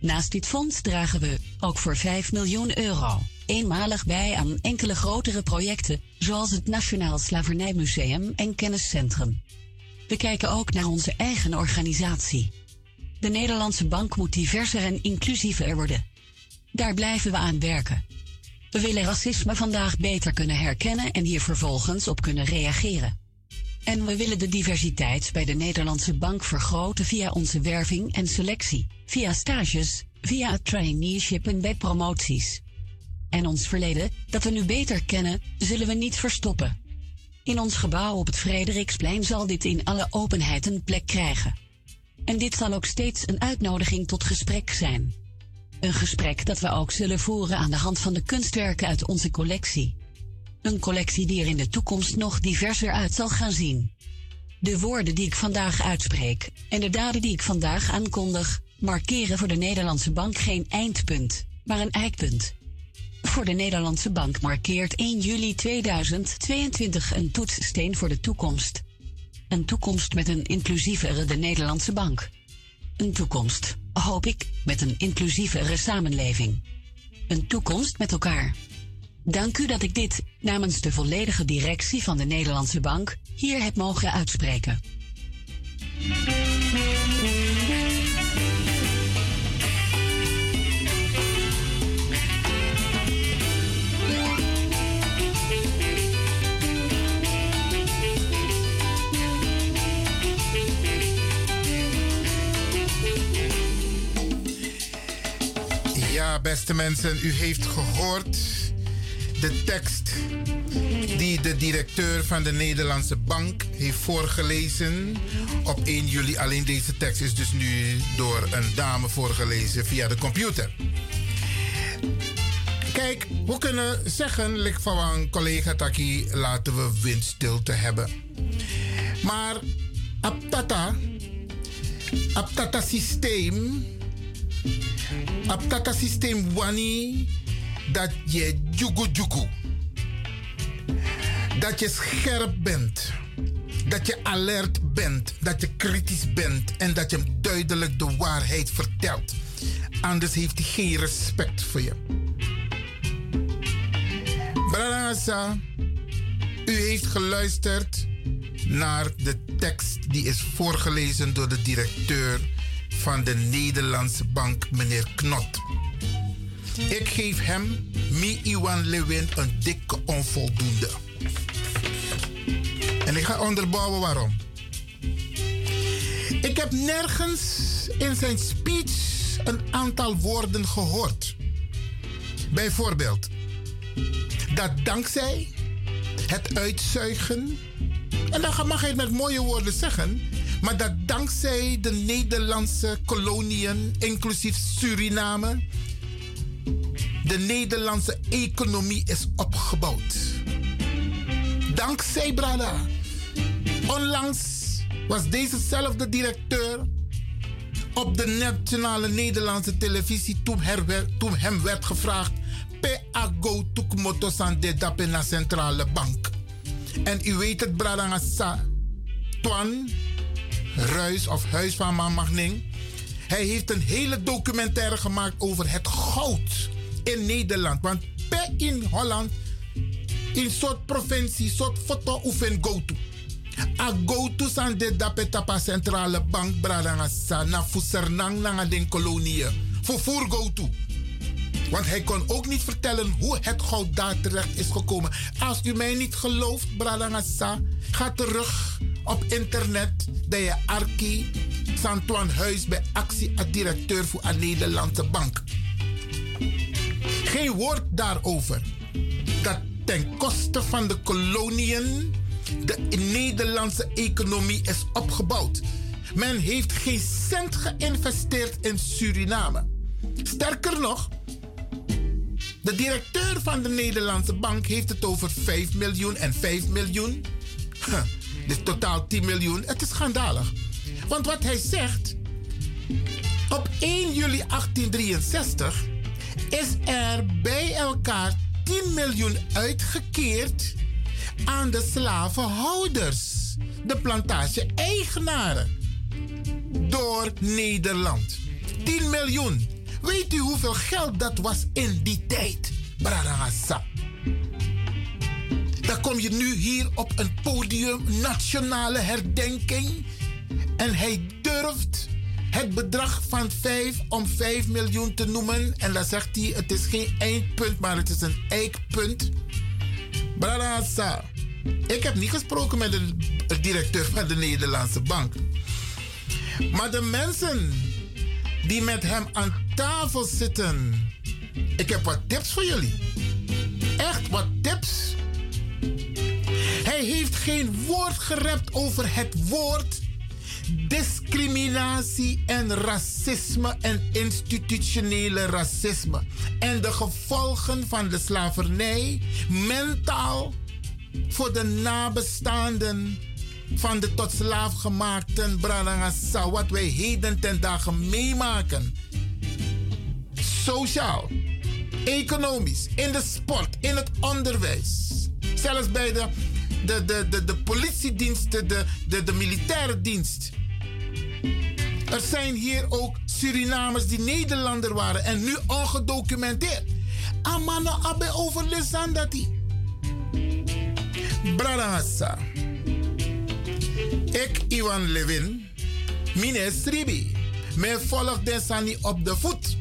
Naast dit fonds dragen we ook voor 5 miljoen euro eenmalig bij aan enkele grotere projecten, zoals het Nationaal Slavernijmuseum en Kenniscentrum. We kijken ook naar onze eigen organisatie. De Nederlandse bank moet diverser en inclusiever worden. Daar blijven we aan werken. We willen racisme vandaag beter kunnen herkennen en hier vervolgens op kunnen reageren. En we willen de diversiteit bij de Nederlandse bank vergroten via onze werving en selectie, via stages, via het traineeship en bij promoties. En ons verleden, dat we nu beter kennen, zullen we niet verstoppen. In ons gebouw op het Frederiksplein zal dit in alle openheid een plek krijgen. En dit zal ook steeds een uitnodiging tot gesprek zijn. Een gesprek dat we ook zullen voeren aan de hand van de kunstwerken uit onze collectie. Een collectie die er in de toekomst nog diverser uit zal gaan zien. De woorden die ik vandaag uitspreek en de daden die ik vandaag aankondig, markeren voor de Nederlandse Bank geen eindpunt, maar een eikpunt. Voor de Nederlandse Bank markeert 1 juli 2022 een toetssteen voor de toekomst. Een toekomst met een inclusievere de Nederlandse Bank. Een toekomst, hoop ik, met een inclusievere samenleving. Een toekomst met elkaar. Dank u dat ik dit, namens de volledige directie van de Nederlandse Bank, hier heb mogen uitspreken. Beste mensen, u heeft gehoord de tekst die de directeur van de Nederlandse Bank heeft voorgelezen op 1 juli. Alleen deze tekst is dus nu door een dame voorgelezen via de computer. Kijk, we kunnen zeggen, lik van een collega Taki, laten we windstilte hebben. Maar aptata, aptata systeem, aptata systeem wani dat je jugu. Dat je scherp bent. Dat je alert bent. Dat je kritisch bent. En dat je hem duidelijk de waarheid vertelt. Anders heeft hij geen respect voor je. Brada u heeft geluisterd naar de tekst die is voorgelezen door de directeur van de Nederlandse Bank, meneer Knot. Ik geef hem, Mi Iwan Lewin, een dikke onvoldoende. En ik ga onderbouwen waarom. Ik heb nergens in zijn speech een aantal woorden gehoord. Bijvoorbeeld, dat dankzij het uitzuigen, en dan mag hij met mooie woorden zeggen, maar dat dankzij de Nederlandse koloniën, inclusief Suriname, de Nederlandse economie is opgebouwd. Dankzij Brada. Onlangs was dezezelfde directeur op de nationale Nederlandse televisie toen, toen hem werd gevraagd pe ago tukmoto san de dape na centrale bank. En u weet het, Bradangasa, Twan, Ruis of Huis van Magning. Hij heeft een hele documentaire gemaakt over het goud in Nederland. Want per in Holland, in soort provincie, soort foto oefen go to. A go to san de dapetapa centrale bank bradangasa na fusernang na den kolonie. Voor go to. Want hij kon ook niet vertellen hoe het goud daar terecht is gekomen. Als u mij niet gelooft, Bradangasa, ga terug op internet. Dat je Arki Santuan Huis bij actie als directeur voor een Nederlandse bank. Geen woord daarover. Dat ten koste van de koloniën de Nederlandse economie is opgebouwd. Men heeft geen cent geïnvesteerd in Suriname. Sterker nog, de directeur van de Nederlandse bank heeft het over 5 miljoen en 5 miljoen. Huh, dus totaal 10 miljoen. Het is schandalig. Want wat hij zegt, op 1 juli 1863 is er bij elkaar 10 miljoen uitgekeerd aan de slavenhouders, de plantage-eigenaren, door Nederland. 10 miljoen. Weet u hoeveel geld dat was in die tijd? Bradangasa. Dan kom je nu hier op een podium, nationale herdenking. En hij durft het bedrag van 5 om 5 miljoen te noemen. En dan zegt hij, het is geen eindpunt, maar het is een eikpunt. Brada ik heb niet gesproken met de directeur van de Nederlandse Bank. Maar de mensen die met hem aan tafel zitten. Ik heb wat tips voor jullie. Echt wat tips. Hij heeft geen woord gerept over het woord discriminatie en racisme en institutionele racisme. En de gevolgen van de slavernij mentaal voor de nabestaanden van de tot slaaf gemaakten Branagasa, wat wij heden ten dagen meemaken. Sociaal, economisch, in de sport, in het onderwijs. Zelfs bij de, de, de, de, de politiediensten, de, de, de militaire dienst. Er zijn hier ook Surinamers die Nederlander waren en nu ongedocumenteerd. Amano abe over Lisandati. Branagasa. Ik, Iwan Levin, mine Sribi. Mij volgt Desani op de voet.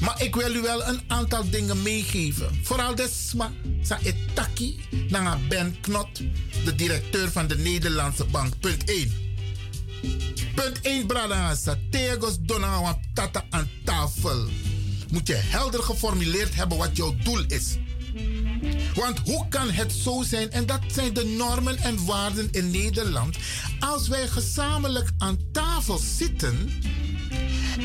Maar ik wil u wel een aantal dingen meegeven. Vooral de sma, sa etaki, naar Ben Knot, de directeur van de Nederlandse Bank. Punt 1. Punt 1, Bradangasa. Tegos donawa tata aan tafel. Moet je helder geformuleerd hebben wat jouw doel is. Want hoe kan het zo zijn, en dat zijn de normen en waarden in Nederland, als wij gezamenlijk aan tafel zitten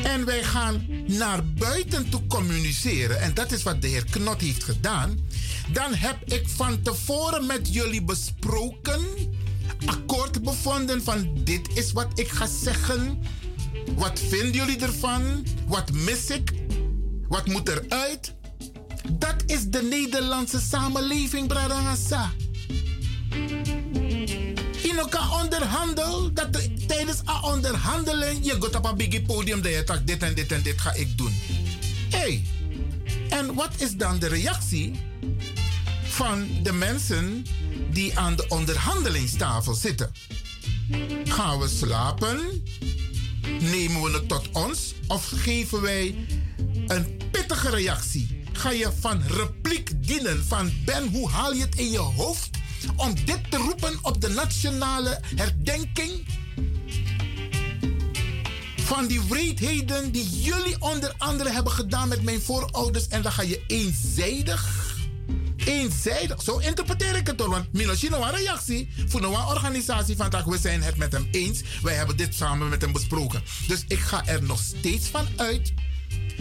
en wij gaan naar buiten toe communiceren, en dat is wat de heer Knot heeft gedaan, dan heb ik van tevoren met jullie besproken, akkoord bevonden van dit is wat ik ga zeggen. Wat vinden jullie ervan? Wat mis ik? Wat moet eruit? Dat is de Nederlandse samenleving, Bradangasa. In elkaar onderhandel, dat de, tijdens een onderhandeling je gaat op een biggie podium dat je zegt dit en dit en dit ga ik doen. Hé, hey, en wat is dan de reactie van de mensen die aan de onderhandelingstafel zitten? Gaan we slapen? Nemen we het tot ons? Of geven wij een pittige reactie? ga je van repliek dienen. Van Ben, hoe haal je het in je hoofd om dit te roepen op de nationale herdenking? Van die wreedheden die jullie onder andere hebben gedaan met mijn voorouders. En dan ga je eenzijdig. Eenzijdig, zo interpreteer ik het door. Want misschien een reactie voor een organisatie van dat we zijn het met hem eens. Wij hebben dit samen met hem besproken. Dus ik ga er nog steeds van uit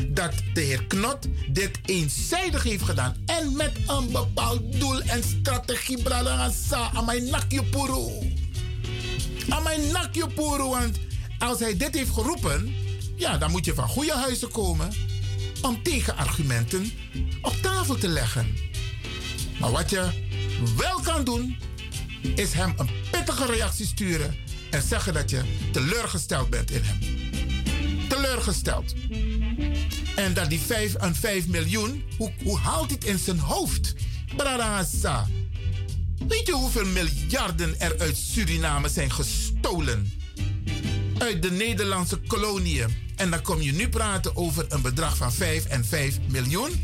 dat de heer Knot dit eenzijdig heeft gedaan. En met een bepaald doel en strategie. Bralangasa, aan mijn nakje puru. Aan mijn nakje puru. Want als hij dit heeft geroepen, ja, dan moet je van goede huizen komen om tegenargumenten op tafel te leggen. Maar wat je wel kan doen, is hem een pittige reactie sturen en zeggen dat je teleurgesteld bent in hem. Teleurgesteld. En dat die 5 en 5 miljoen, hoe, hoe haalt het in zijn hoofd? Bradassa. Weet je hoeveel miljarden er uit Suriname zijn gestolen? Uit de Nederlandse koloniën. En dan kom je nu praten over een bedrag van 5 en 5 miljoen?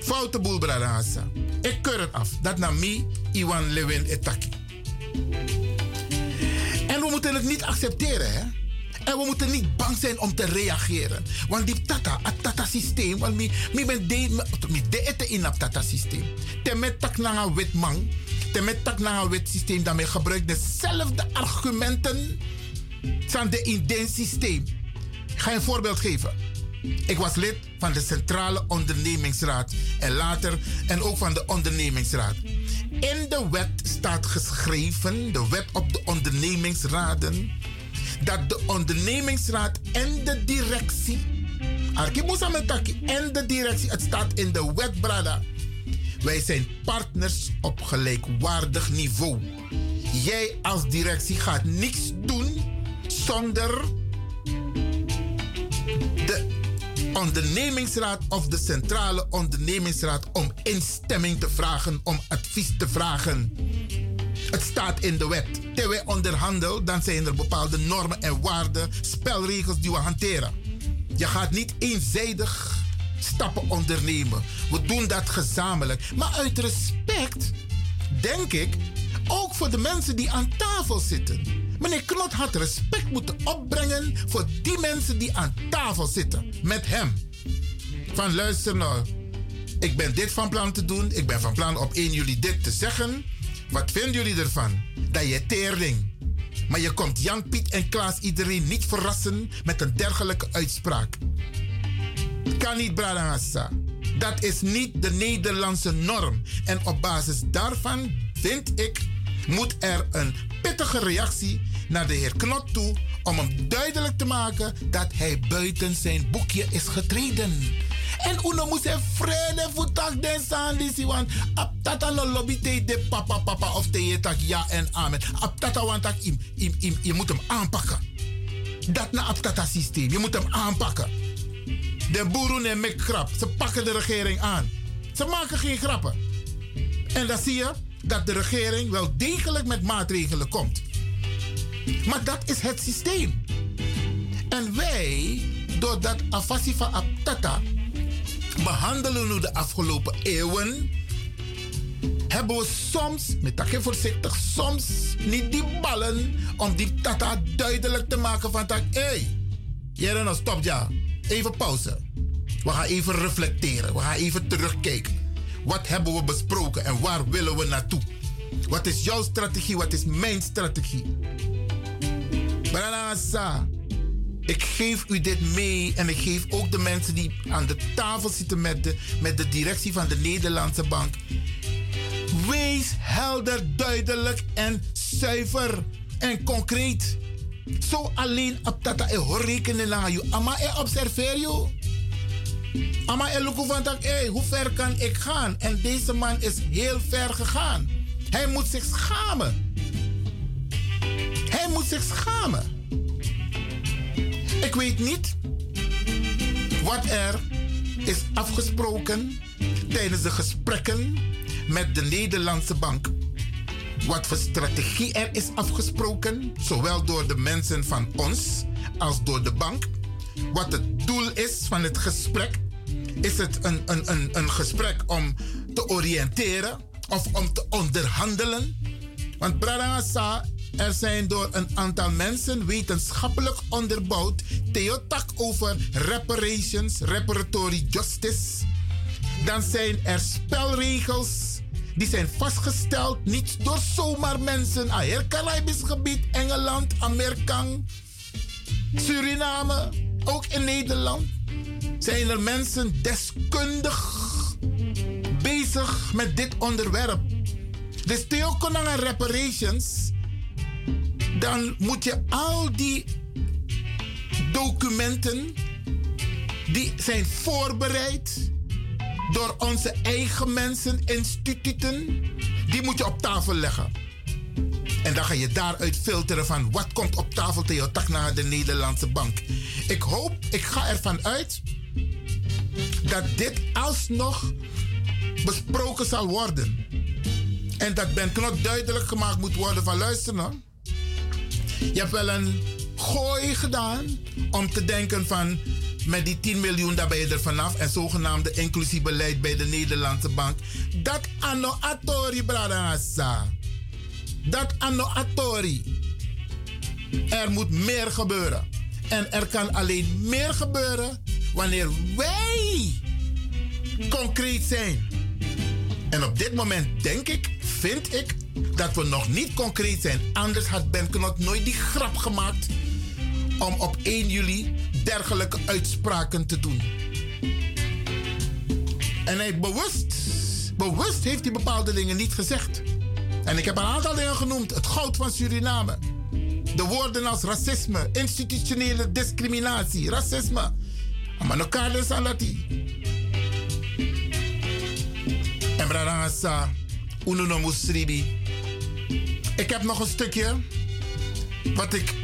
Foute boel, Bradassa. Ik keur het af. Dat naar me, Iwan Lewin Etaki. En we moeten het niet accepteren, hè? En we moeten niet bang zijn om te reageren. Want die tata, het tata-systeem, want mi ben de, in het tata-systeem. Temet tak na een wit man, temet tak na een wit systeem, dan men gebruikt dezelfde argumenten van de in dit systeem. Ik ga een voorbeeld geven. Ik was lid van de Centrale Ondernemingsraad en later en ook van de Ondernemingsraad. In de wet staat geschreven, de wet op de ondernemingsraden, dat de ondernemingsraad en de directie, Arkimusametaki en de directie, het staat in de wet, Brada. Wij zijn partners op gelijkwaardig niveau. Jij als directie gaat niks doen zonder de ondernemingsraad of de centrale ondernemingsraad om instemming te vragen, om advies te vragen. Het staat in de wet. Terwijl wij onderhandelen, dan zijn er bepaalde normen en waarden, spelregels die we hanteren. Je gaat niet eenzijdig stappen ondernemen. We doen dat gezamenlijk. Maar uit respect, denk ik, ook voor de mensen die aan tafel zitten. Meneer Knot had respect moeten opbrengen voor die mensen die aan tafel zitten. Met hem. Van luister nou, ik ben dit van plan te doen. Ik ben van plan op 1 juli dit te zeggen. Wat vinden jullie ervan? Dat je teerling. Maar je komt Jan, Piet en Klaas iedereen niet verrassen met een dergelijke uitspraak. Kan niet, Bradangassa. Dat is niet de Nederlandse norm. En op basis daarvan vind ik, moet er een pittige reactie naar de heer Knot toe om hem duidelijk te maken dat hij buiten zijn boekje is getreden. En uno moet zijn vrede voetak den sandisi want ap tata no lobby te de papa papa of te ja en amen. Ap tata want tak im, im, im, je moet hem aanpakken. Dat na ap tata systeem. Je moet hem aanpakken. De boeren en mek grap. Ze pakken de regering aan. Ze maken geen grappen. En dan zie je dat de regering wel degelijk met maatregelen komt. Maar dat is het systeem. En wij, door dat afasi van Aptata, behandelen we de afgelopen eeuwen, hebben we soms, met dat voorzichtig, soms niet die ballen om die tata duidelijk te maken van dat, hé, hey, jij stop ja, even pauze. We gaan even reflecteren, we gaan even terugkijken. Wat hebben we besproken en waar willen we naartoe? Wat is jouw strategie, wat is mijn strategie? Branasa, ik geef u dit mee en ik geef ook de mensen die aan de tafel zitten met de, met de directie van de Nederlandse Bank. Wees helder, duidelijk en zuiver en concreet. Zo alleen op dat ik hoor rekenen naar je. Ama e observeer je. Ama e look van dat, hey, hoe ver kan ik gaan? En deze man is heel ver gegaan. Hij moet zich schamen. Hij moet zich schamen. Ik weet niet wat er is afgesproken tijdens de gesprekken met de Nederlandse Bank. Wat voor strategie er is afgesproken, zowel door de mensen van ons als door de bank. Wat het doel is van het gesprek. Is het een, een, een, een gesprek om te oriënteren of om te onderhandelen? Want Bradangasa, er zijn door een aantal mensen wetenschappelijk onderbouwd theotak over reparations, reparatory justice. Dan zijn er spelregels die zijn vastgesteld niet door zomaar mensen. Ah, het Caribisch gebied, Engeland, Amerika, Suriname, ook in Nederland. Zijn er mensen deskundig bezig met dit onderwerp. Dus Theo Konanga Reparations, dan moet je al die documenten die zijn voorbereid door onze eigen mensen, instituten, die moet je op tafel leggen. En dan ga je daaruit filteren van wat komt op tafel tegen tak naar de Nederlandse bank. Ik hoop, ik ga ervan uit dat dit alsnog besproken zal worden. En dat Ben Knot duidelijk gemaakt moet worden van luister nou. Je hebt wel een gooi gedaan om te denken van met die 10 miljoen daar ben je er vanaf en zogenaamde inclusief beleid bij de Nederlandse bank. Dat anno atori. Dat anno atori. Er moet meer gebeuren. En er kan alleen meer gebeuren wanneer wij concreet zijn. En op dit moment denk ik, vind ik, dat we nog niet concreet zijn. Anders had Ben Knot nooit die grap gemaakt om op 1 juli dergelijke uitspraken te doen. En hij bewust, bewust heeft hij bepaalde dingen niet gezegd. En ik heb een aantal dingen genoemd. Het goud van Suriname. De woorden als racisme, institutionele discriminatie, racisme. Dus aan dat En Bradangasa, Ununo Musribi. Ik heb nog een stukje wat ik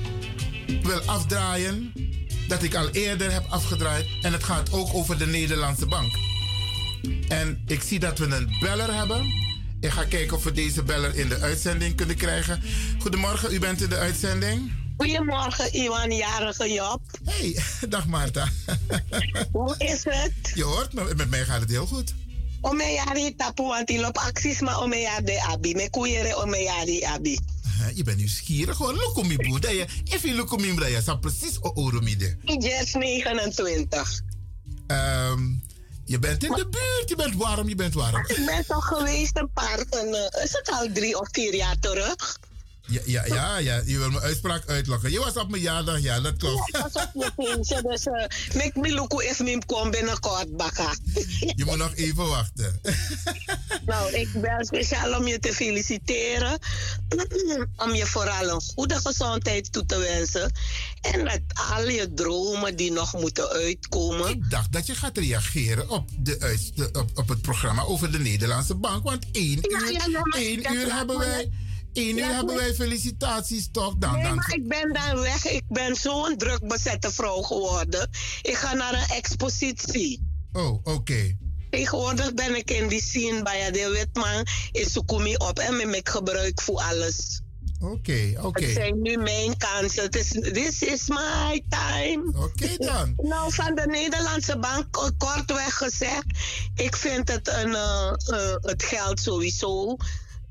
wil afdraaien. Dat ik al eerder heb afgedraaid. En het gaat ook over de Nederlandse bank. En ik zie dat we een beller hebben. Ik ga kijken of we deze beller in de uitzending kunnen krijgen. Goedemorgen, u bent in de uitzending. Goedemorgen, Iwan, jarige Job. Hey, [laughs] dag Marta. [laughs] Hoe is het? Je hoort me, met mij gaat het heel goed. Omeyari tapu want die loopt acties, maar omeyari de abi. Me kuyere omeyari abi. Je bent nieuwsgierig hoor. Lokomi boe. If je lokomi braya, sa precies o oromide. Ijers 29. Ehm, je bent in de buurt, je bent warm, je bent warm. Ik ben toch geweest een paar, een, eh, is het al drie of vier jaar terug? Ja, ja, ja, ja, je wil mijn uitspraak uitlokken. Je was op mijn jaardag, ja, dat klopt. Ja, ik was op je feestje, dus uh, ik wil ook even mijn kom binnenkort bakken. [laughs] Je moet nog even wachten. [laughs] Nou, ik ben speciaal om je te feliciteren. Om je vooral een goede gezondheid toe te wensen. En dat al je dromen die nog moeten uitkomen. Ik dacht dat je gaat reageren op, de, op, op het programma over de Nederlandse Bank. Want één uur, ja, ja, maar één uur hebben me- wij, één uur laat hebben me- wij felicitaties toch? Dan, Nee, dan, maar ik ben dan weg. Ik ben zo'n druk bezette vrouw geworden. Ik ga naar een expositie. Oh, oké. Tegenwoordig ben ik in die scene bij de Witman in Sukumi op en ik gebruik voor alles. Oké, oké. Het zijn nu mijn kansen. Het is, this is my time. Oké dan. [laughs] Nou, van de Nederlandse bank, kortweg gezegd, ik vind het een, eh, eh, het geld sowieso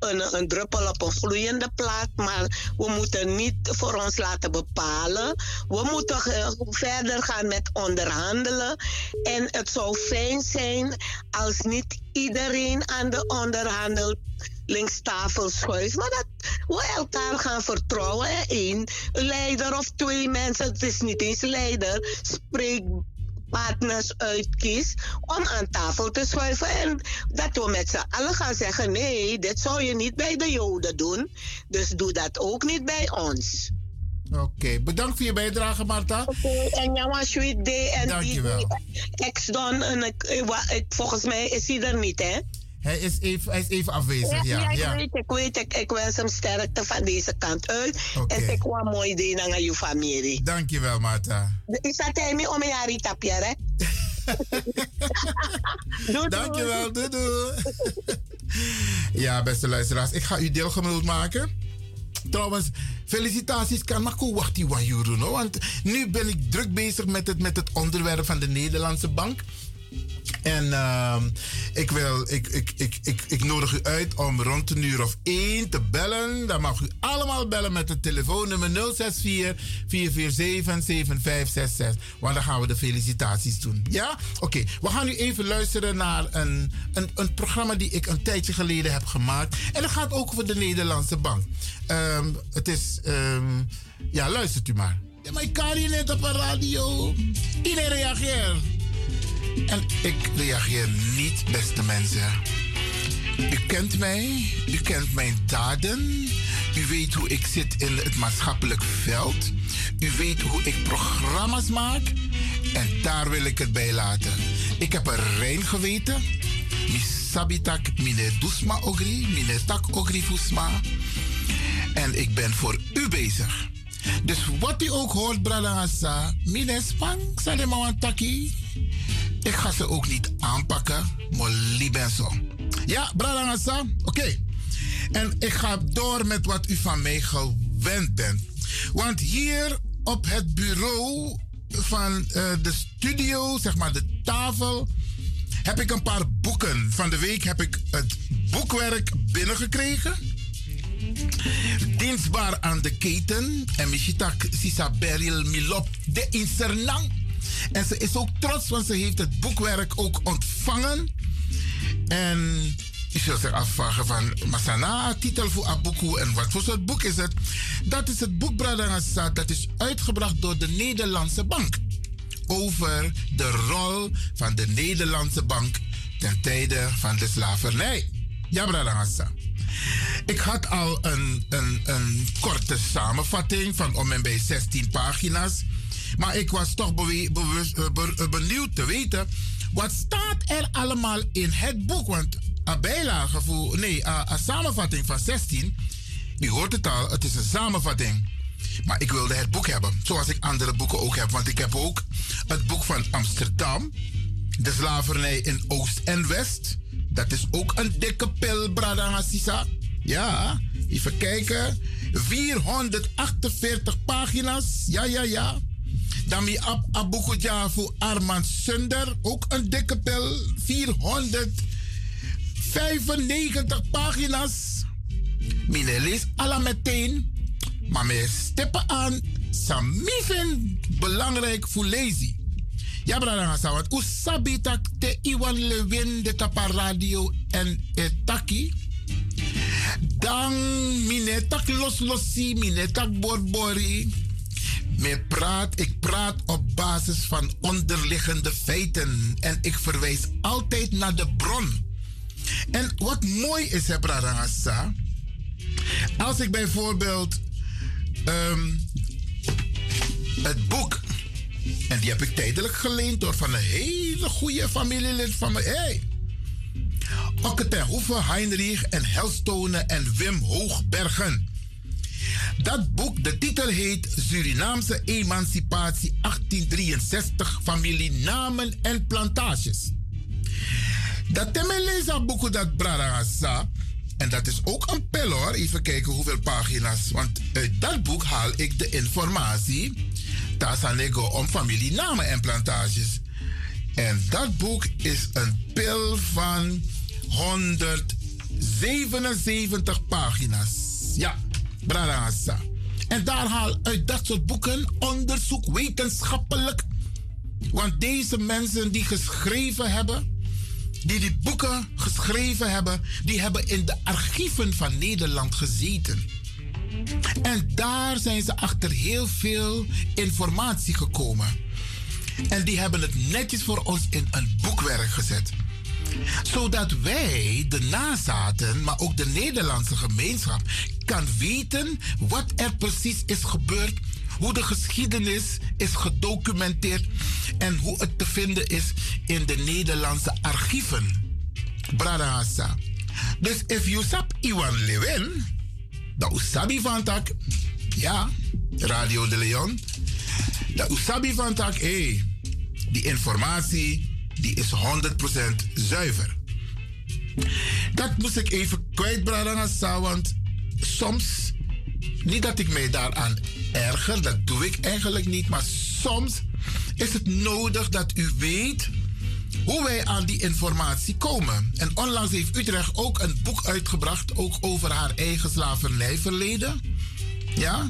een, druppel op een gloeiende plaat, maar we moeten niet voor ons laten bepalen. We moeten eh, verder gaan met onderhandelen. En het zou fijn zijn als niet iedereen aan de onderhandelingstafel schuift, maar dat we elkaar gaan vertrouwen. Eén leider of twee mensen, het is niet eens leider, spreekt partners uitkiest om aan tafel te schuiven. En dat we met z'n allen gaan zeggen: nee, dit zou je niet bij de Joden doen. Dus doe dat ook niet bij ons. Oké, bedankt voor je bijdrage, Marta. Oké, en jouw sweet day. En Dankjewel. die ex-don, en ik, ik- wa- ik- volgens mij is hij er niet, hè? Hij is even, hij is even afwezig, ja. ik ja. weet, ik weet. Ik, ik wens hem sterkte van deze kant uit. En ik kwam mooi day naar je familie. Dankjewel, Marta. Is dat hij me om een tapje, hè? [laughs] Doei, Dankjewel, doei doei. [laughs] ja, beste luisteraars, ik ga u deelgenoot maken. Trouwens, felicitaties kan Wan Juro, no? Want nu ben ik druk bezig met het, met het onderwerp van de Nederlandse bank. En ehm, ik, wil, ik, ik, ik, ik, nodig u uit om rond een uur of één te bellen. Dan mag u allemaal bellen met het telefoonnummer 064 447 7566. Want dan gaan we de felicitaties doen. Ja? Oké, we gaan nu even luisteren naar een, een, een programma die ik een tijdje geleden heb gemaakt. En dat gaat ook over de Nederlandse bank. Ehm, het is. ehm, ja, luistert u maar. Ja, maar ik kan net op een radio. Iedereen reageert. En ik reageer niet, beste mensen. U kent mij, u kent mijn daden. U weet hoe ik zit in het maatschappelijk veld. U weet hoe ik programma's maak. En daar wil ik het bij laten. Ik heb een rein geweten. Sabitak mine dusma ogri, mine tak ogri fusma. En ik ben voor u bezig. Dus wat u ook hoort, Bradangasa, mine spang, salemawantaki. Ik ga ze ook niet aanpakken, maar libenso. Ja, Bradangasa, oké. En ik ga door met wat u van mij gewend bent. Want hier op het bureau van eh, de studio, zeg maar de tafel, heb ik een paar boeken. Van de week heb ik het boekwerk binnengekregen. Dienstbaar aan de keten. En Michitak Sisa Beryl Milop de Insernang. En ze is ook trots, want ze heeft het boekwerk ook ontvangen. En je zult zich afvragen van... Masana, titel voor Abuku en wat voor soort boek is het? Dat is het boek Bradangasa. Dat is uitgebracht door de Nederlandse Bank. Over de rol van de Nederlandse Bank ten tijde van de slavernij. Ja, Bradangasa. Ik had al een, een, een korte samenvatting van om en bij 16 pagina's. Maar ik was toch bewust, eh, eh, benieuwd te weten. Wat staat er allemaal in het boek? Want een bijlage voor. Nee, een samenvatting van 16. U hoort het al, het is een samenvatting. Maar ik wilde het boek hebben. Zoals ik andere boeken ook heb. Want ik heb ook het boek van Amsterdam. De slavernij in Oost en West. Dat is ook een dikke pil, Sisa. Ja, even kijken. 448 pagina's. Ja, ja, ja. Dan mi ab Abukuja voor Armand Sunder. Ook een dikke pil. 495 pagina's. Mine lees alle meteen. Maar me steppen aan. Samifin belangrijk voor lezen. Ja, brada Hassa, want u sabi tak te iwan lewin de tapa radio en etaki. Dan mine tak los losi, mine tak borbori. Me praat, ik praat op basis van onderliggende feiten. En ik verwijs altijd naar de bron. En wat mooi is, hè, Hassa, Als ik bijvoorbeeld ehm, het boek en die heb ik tijdelijk geleend door van een hele goede familielid van me. Hey. Okke ten Hoeven, Heinrich en Helstonen en Wim Hoogbergen. Dat boek, de titel heet Surinaamse Emancipatie 1863, familie namen en plantages. Dat lezen boek dat Brarasa. En dat is ook een pil hoor. Even kijken hoeveel pagina's. Want uit dat boek haal ik de informatie Tasanego om familienamen en plantages. En dat boek is een pil van 177 pagina's. Ja, Bradassa. En daar haal uit dat soort boeken onderzoek wetenschappelijk. Want deze mensen die geschreven hebben, die die boeken geschreven hebben, die hebben in de archieven van Nederland gezeten. En daar zijn ze achter heel veel informatie gekomen. En die hebben het netjes voor ons in een boekwerk gezet. Zodat wij, de nazaten, maar ook de Nederlandse gemeenschap, kan weten wat er precies is gebeurd, hoe de geschiedenis is gedocumenteerd en hoe het te vinden is in de Nederlandse archieven. Bradahasa. Dus if you sap Iwan Lewin, dat usabi van tak, ja, Radio de Leon. Dat usabi van tak, hé, hey, die informatie die is 100% zuiver. Dat moest ik even kwijtbraden want soms, niet dat ik mij daaraan erger, dat doe ik eigenlijk niet, maar soms is het nodig dat u weet hoe wij aan die informatie komen. En onlangs heeft Utrecht ook een boek uitgebracht, ook over haar eigen slavernijverleden. Ja?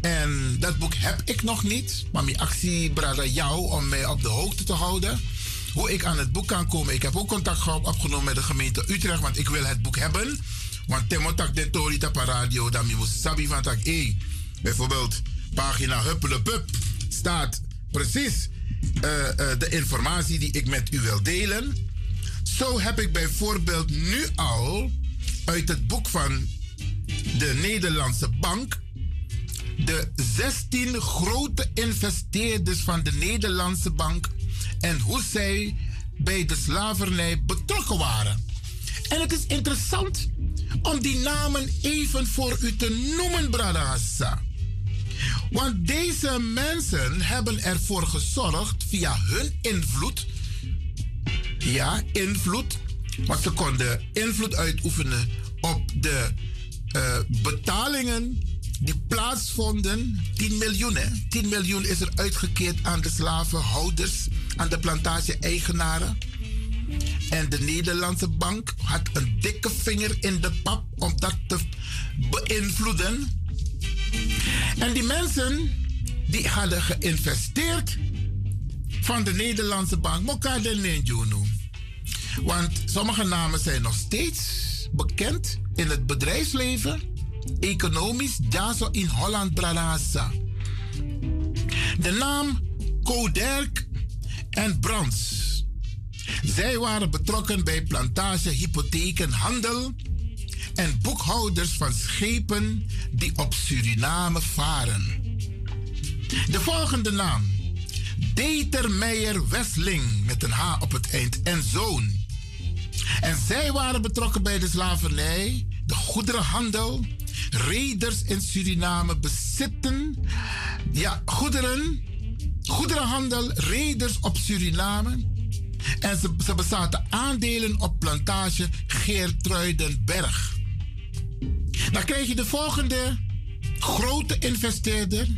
En dat boek heb ik nog niet, maar mijn actie brada jou om mij op de hoogte te houden. Hoe ik aan het boek kan komen. Ik heb ook contact opgenomen met de gemeente Utrecht, want ik wil het boek hebben. Want temotak de tori tapa radio, dan moet sabi van tak. Hey, bijvoorbeeld pagina Huppelepup staat precies uh, uh, de informatie die ik met u wil delen. Zo heb ik bijvoorbeeld nu al uit het boek van de Nederlandse Bank de 16 grote investeerders van de Nederlandse Bank en hoe zij bij de slavernij betrokken waren. En het is interessant om die namen even voor u te noemen, Bradassa. Want deze mensen hebben ervoor gezorgd via hun invloed. Ja, invloed. Want ze konden invloed uitoefenen op de uh, betalingen die plaatsvonden. 10 miljoen, hè? 10 miljoen is er uitgekeerd aan de slavenhouders, aan de plantage-eigenaren. En de Nederlandse bank had een dikke vinger in de pap om dat te beïnvloeden. En die mensen die hadden geïnvesteerd van de Nederlandse bank, Mokade Nenjunu. Want sommige namen zijn nog steeds bekend in het bedrijfsleven, economisch, Jaso in Holland Bralasa. De naam Koderk en Brands. Zij waren betrokken bij plantage, hypotheken, handel en boekhouders van schepen die op Suriname varen. De volgende naam. Determeijer Westling met een H op het eind en zoon. En zij waren betrokken bij de slavernij, de goederenhandel, reders in Suriname bezitten, ja, goederen, goederenhandel, reders op Suriname, En ze, ze bezaten aandelen op plantage Geertruidenberg. Dan krijg je de volgende grote investeerder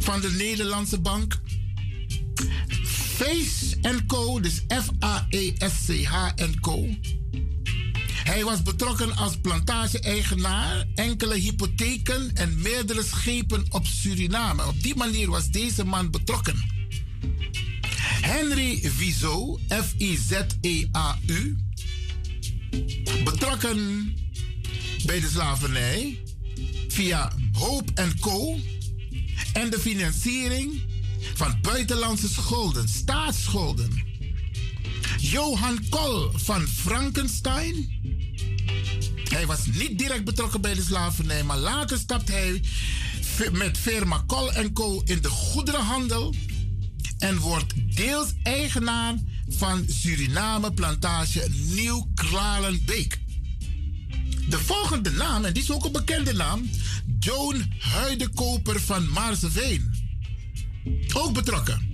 van de Nederlandse bank. Face Co, dus F-A-E-S-C-H Co. Hij was betrokken als plantage-eigenaar, enkele hypotheken en meerdere schepen op Suriname. Op die manier was deze man betrokken. Henry Vizo, F-I-Z-E-A-U, betrokken bij de slavernij via Hope Co. en de financiering van buitenlandse schulden, staatsschulden. Johan Kol van Frankenstein. Hij was niet direct betrokken bij de slavernij, maar later stapt hij met firma Kol Co. in de goederenhandel en wordt deels eigenaar van Suriname plantage Nieuw Kralenbeek. De volgende naam, en die is ook een bekende naam, Joan Huidekoper van Maarseveen. Ook betrokken.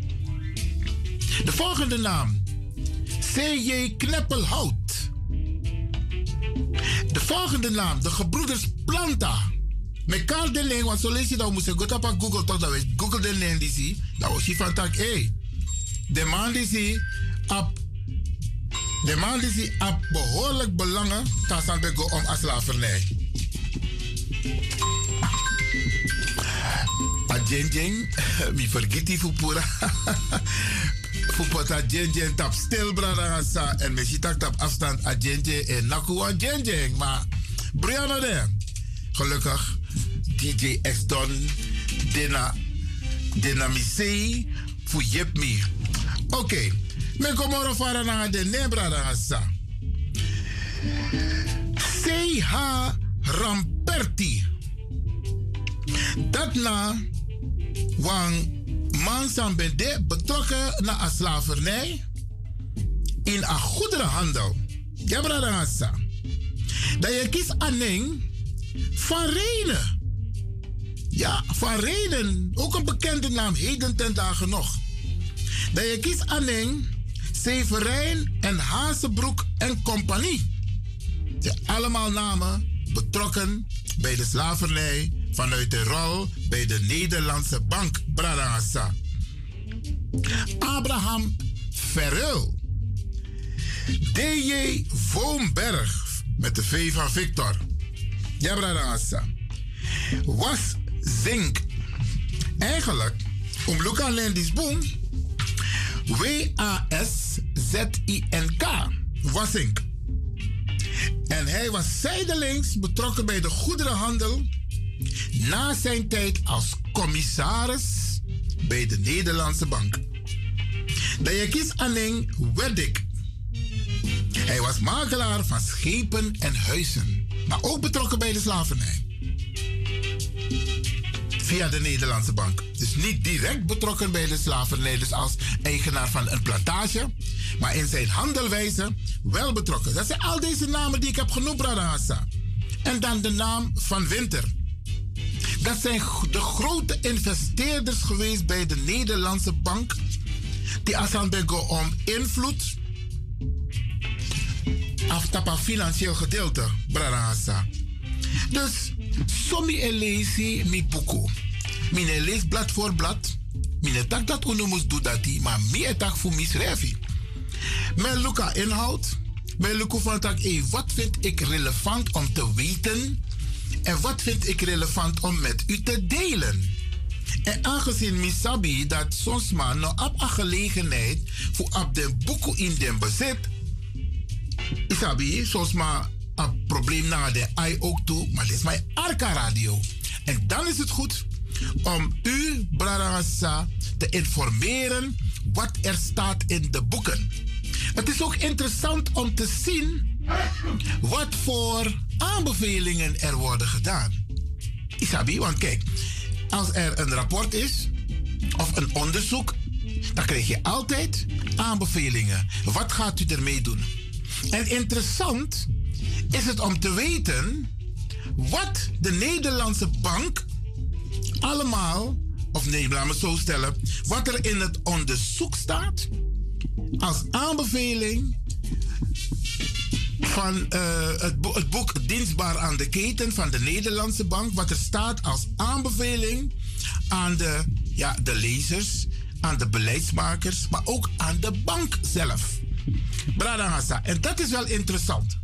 De volgende naam, C.J. Kneppelhout. De volgende naam, de gebroeders Planta. Met de Leen, want zo lees je dat, moest ik op Google toch, dat we Google de Leen die zie. Dat was je van tak, hé. De man die zie, op de man die zie, op behoorlijk belangen, dan zal ik om als slavernij. A jen jen, mi vergeet die fupura. [laughs] Fupota jen jen tap stil brada sa en me ziet tap afstand a jen jen en naku a jen jen. Maar Brianna de, gelukkig DJ X Don, Dena, Dena Misei, fu yep mi. Oké, okay. me komoro fara na de ne brada sa. CH Ramperti. Dat na wang man zijn bende betrokken naar een slavernij in een goederenhandel. Ja. Dat je kiest aan van Renen. Ja, van Renen. Ook een bekende naam, heden ten dagen nog. Dat je kiest aan Severijn en Hazenbroek en compagnie. Ja, allemaal namen betrokken bij de slavernij vanuit de rol bij de Nederlandse Bank Bradassa. Abraham Verril. DJ Voomberg met de V van Victor. Ja, Bradassa. Was Zink. Eigenlijk, om Luca Lendis Boom. W-A-S-Z-I-N-K. Wasink. En hij was zijdelings betrokken bij de goederenhandel na zijn tijd als commissaris bij de Nederlandse Bank. Kies alleen Weddik. Hij was makelaar van schepen en huizen, maar ook betrokken bij de slavernij. Via de Nederlandse Bank. Dus niet direct betrokken bij de slavernij, dus als eigenaar van een plantage, maar in zijn handelwijze wel betrokken. Dat zijn al deze namen die ik heb genoemd, Bradassa. En dan de naam van Winter. Dat zijn de grote investeerders geweest bij de Nederlandse bank. Die Asanbego om invloed. Aftapa financieel gedeelte, Bradassa. Dus, somi elezi mi. Mine lees blad voor blad. Mine tak dat uno doen dat maar mi tak voor misrefi. Men luka inhoud. Men luka van tak, hey, wat vind ik relevant om te weten en wat vind ik relevant om met u te delen? En aangezien Misabi dat soms maar nog op een gelegenheid voor op de boeken in den bezit, Isabi, soms maar een probleem naar de I ook toe, maar dit is mijn Arca Radio. En dan is het goed om u, Brarasa, te informeren wat er staat in de boeken. Het is ook interessant om te zien wat voor aanbevelingen er worden gedaan. Isabi, want kijk, als er een rapport is of een onderzoek, dan krijg je altijd aanbevelingen. Wat gaat u ermee doen? En interessant is het om te weten wat de Nederlandse bank allemaal, of nee, laat me zo stellen, wat er in het onderzoek staat als aanbeveling van eh, het, het boek Dienstbaar aan de Keten van de Nederlandse Bank. Wat er staat als aanbeveling aan de, ja, de lezers, aan de beleidsmakers, maar ook aan de bank zelf. Bradangasa. En dat is wel interessant.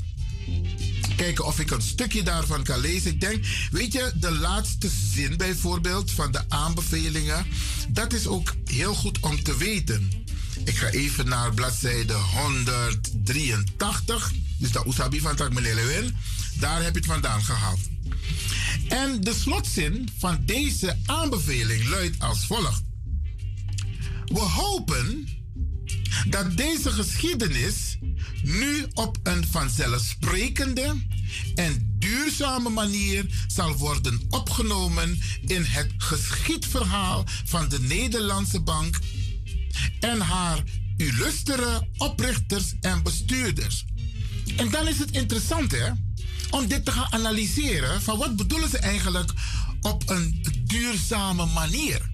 Kijken of ik een stukje daarvan kan lezen. Ik denk, weet je, de laatste zin bijvoorbeeld van de aanbevelingen, dat is ook heel goed om te weten. Ik ga even naar bladzijde 183. Dus de Usabi van Tak Lewin. Daar heb je het vandaan gehaald. En de slotzin van deze aanbeveling luidt als volgt. We hopen dat deze geschiedenis nu op een vanzelfsprekende en duurzame manier zal worden opgenomen in het geschiedverhaal van de Nederlandse Bank en haar illustere oprichters en bestuurders. En dan is het interessant hè, om dit te gaan analyseren van wat bedoelen ze eigenlijk op een duurzame manier.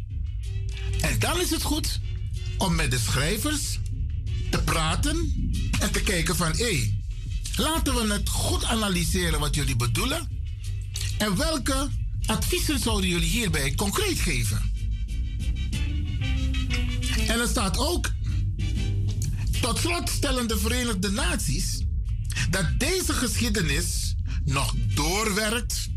En dan is het goed om met de schrijvers te praten en te kijken van hé, laten we het goed analyseren wat jullie bedoelen en welke adviezen zouden jullie hierbij concreet geven. En er staat ook, tot slot stellen de Verenigde Naties dat deze geschiedenis nog doorwerkt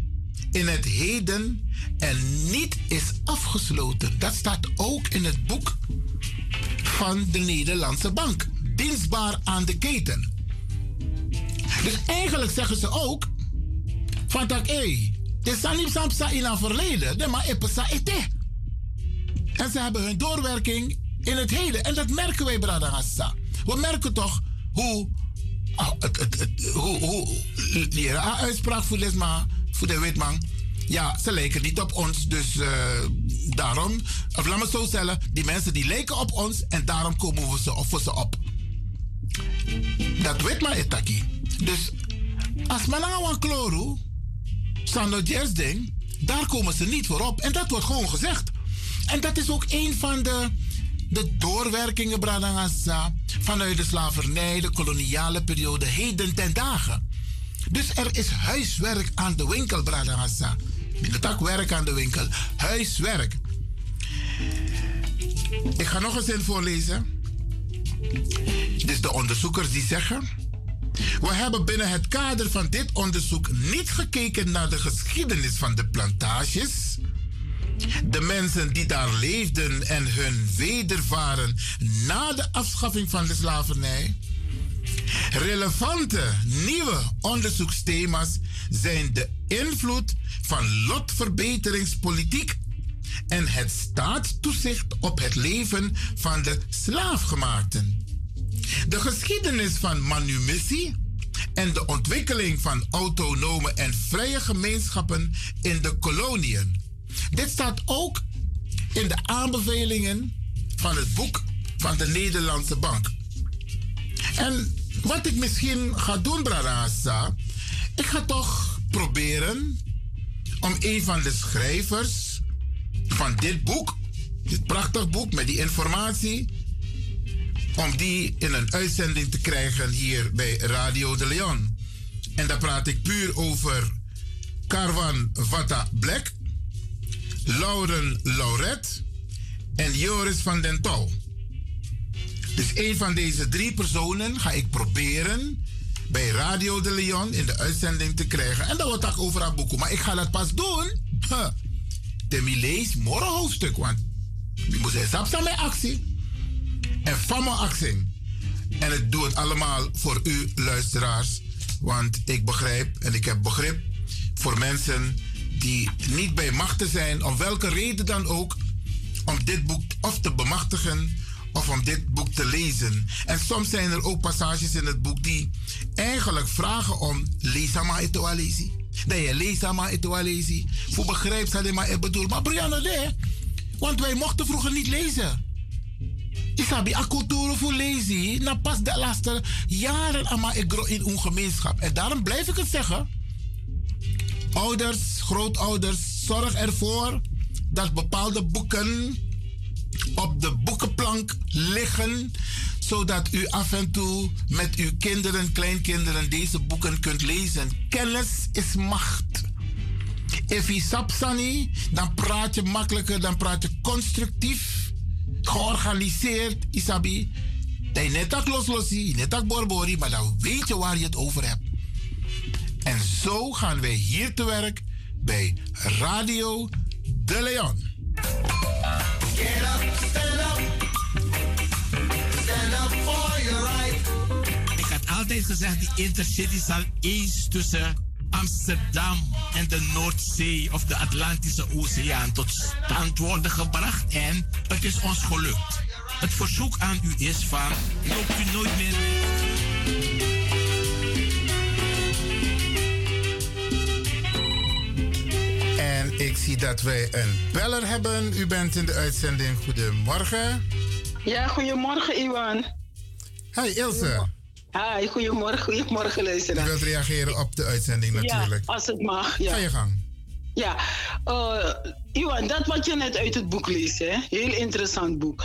in het heden en niet is afgesloten. Dat staat ook in het boek van de Nederlandse Bank. Dienstbaar aan de keten. Dus eigenlijk zeggen ze ook van dat hé, is niet samsa in het verleden, de maar epesa ete. En ze hebben hun doorwerking in het heden. En dat merken wij, Bradagassa. We merken toch hoe, oh, het, het, het, hoe, hoe uitspraak voor voor de witman. Ja, ze lijken niet op ons, dus uh, daarom, of laat me zo stellen, die mensen die lijken op ons en daarom komen we ze, we ze op. Dat weet maar etaki. Dus als men nou aan kloru, Sando ding, daar komen ze niet voor op. En dat wordt gewoon gezegd. En dat is ook een van de, de doorwerkingen, Bradangasa, vanuit de slavernij, de koloniale periode, heden ten dagen. Dus er is huiswerk aan de winkel, Bradangasa. Tak werk aan de winkel, huiswerk. Ik ga nog een zin voorlezen. Dus de onderzoekers die zeggen. We hebben binnen het kader van dit onderzoek niet gekeken naar de geschiedenis van de plantages. De mensen die daar leefden en hun wedervaren na de afschaffing van de slavernij. Relevante nieuwe onderzoeksthema's zijn de invloed van lotverbeteringspolitiek en het staatstoezicht op het leven van de slaafgemaakten. De geschiedenis van manumissie en de ontwikkeling van autonome en vrije gemeenschappen in de koloniën. Dit staat ook in de aanbevelingen van het boek van de Nederlandse Bank. En wat ik misschien ga doen, Brarasa, ik ga toch proberen om een van de schrijvers van dit boek, dit prachtig boek met die informatie, om die in een uitzending te krijgen hier bij Radio de Leon. En daar praat ik puur over Carvan Vata Black, Lauren Lauret en Joris van den. Dus een van deze drie personen ga ik proberen bij Radio de Leon in de uitzending te krijgen. En dat wordt ook over haar boek. Maar ik ga dat pas doen. Huh. De lees morgen hoofdstuk. Want je moet zeggen, samen actie. En van mijn actie. En ik doe het allemaal voor u, luisteraars. Want ik begrijp en ik heb begrip voor mensen die niet bij machten zijn, om welke reden dan ook, om dit boek of te bemachtigen of om dit boek te lezen. En soms zijn er ook passages in het boek die eigenlijk vragen om lees maar het lezen. Dat je lees maar het lezen. Voor begrijp ze maar ik bedoel. Maar Brianna, nee. Want wij mochten vroeger niet lezen. Isabi, a cultuur voor lezen. Na pas de laatste jaren ik in een gemeenschap. En daarom blijf ik het zeggen. Ouders, grootouders, zorg ervoor dat bepaalde boeken op de boekenplank liggen, zodat u af en toe met uw kinderen, kleinkinderen deze boeken kunt lezen. Kennis is macht. Je sapsani, dan praat je makkelijker, dan praat je constructief, georganiseerd, isabi. Dat je net dat loslosie, net borbori, maar dan weet je waar je het over hebt. En zo gaan wij hier te werk bij Radio De Leon. Ik had altijd gezegd, die Intercity zal eens tussen Amsterdam en de Noordzee of de Atlantische Oceaan tot stand worden gebracht. En het is ons gelukt. Het verzoek aan u is van, loopt u nooit meer ik zie dat wij een beller hebben. U bent in de uitzending. Goedemorgen. Ja, goedemorgen, Iwan. Hi, Ilse. Hi, goedemorgen, goedemorgen, U luisteraar. wilt reageren op de uitzending natuurlijk. Ja, als het mag. Ja. Ga je gang. Ja, eh, Iwan, dat wat je net uit het boek leest, hè? heel interessant boek.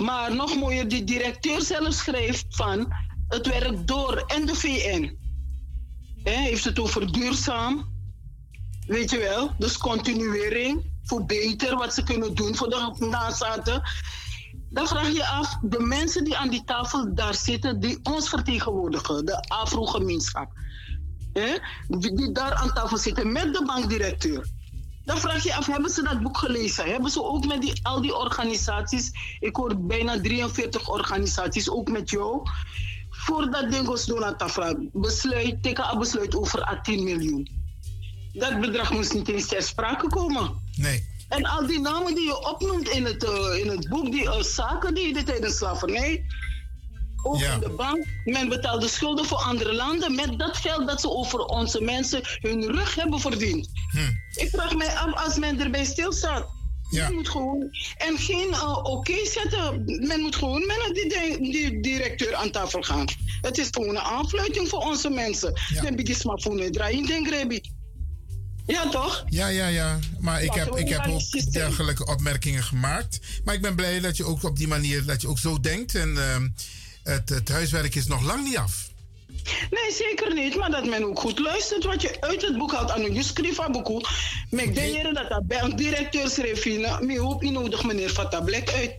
Maar nog mooier, die directeur zelf schrijft van het werkt door en de VN. Hè, heeft het over duurzaam, weet je wel, dus continuering, voor beter wat ze kunnen doen voor de nazaten. Dan vraag je af, de mensen die aan die tafel daar zitten, die ons vertegenwoordigen, de Afro-gemeenschap, die, daar aan tafel zitten met de bankdirecteur. Dan vraag je af, hebben ze dat boek gelezen? Hebben ze ook met die, al die organisaties, ik hoor bijna 43 organisaties, ook met jou, voordat Dingos tafel, besluit, teken een besluit over 18 miljoen. Dat bedrag moest niet eens ter sprake komen. Nee. En al die namen die je opnoemt in het, eh, in het boek, die eh, zaken die je tijdens slavernij, ook in de bank, men betaalde schulden voor andere landen met dat geld dat ze over onze mensen hun rug hebben verdiend. Ik vraag mij af als men erbij stilstaat. Men moet gewoon, en geen eh, oké zetten. Men moet gewoon met die, di- die directeur aan tafel gaan. Het is gewoon een aanfluiting voor onze mensen. Dan begin je maar voor draaien, denk ik. Ja, toch? Ja, ja, ja. Maar ik heb, ik heb ook dergelijke opmerkingen gemaakt. Maar ik ben blij dat je ook op die manier, dat je ook zo denkt. En ehm, het, het huiswerk is nog lang niet af. Nee, zeker niet. Maar dat men ook goed luistert wat je uit het boek haalt. En je schrijft aan boek. Maar ik denk dat dat bij een directeur schreef. Maar hoop je nodig meneer Fatablek uit.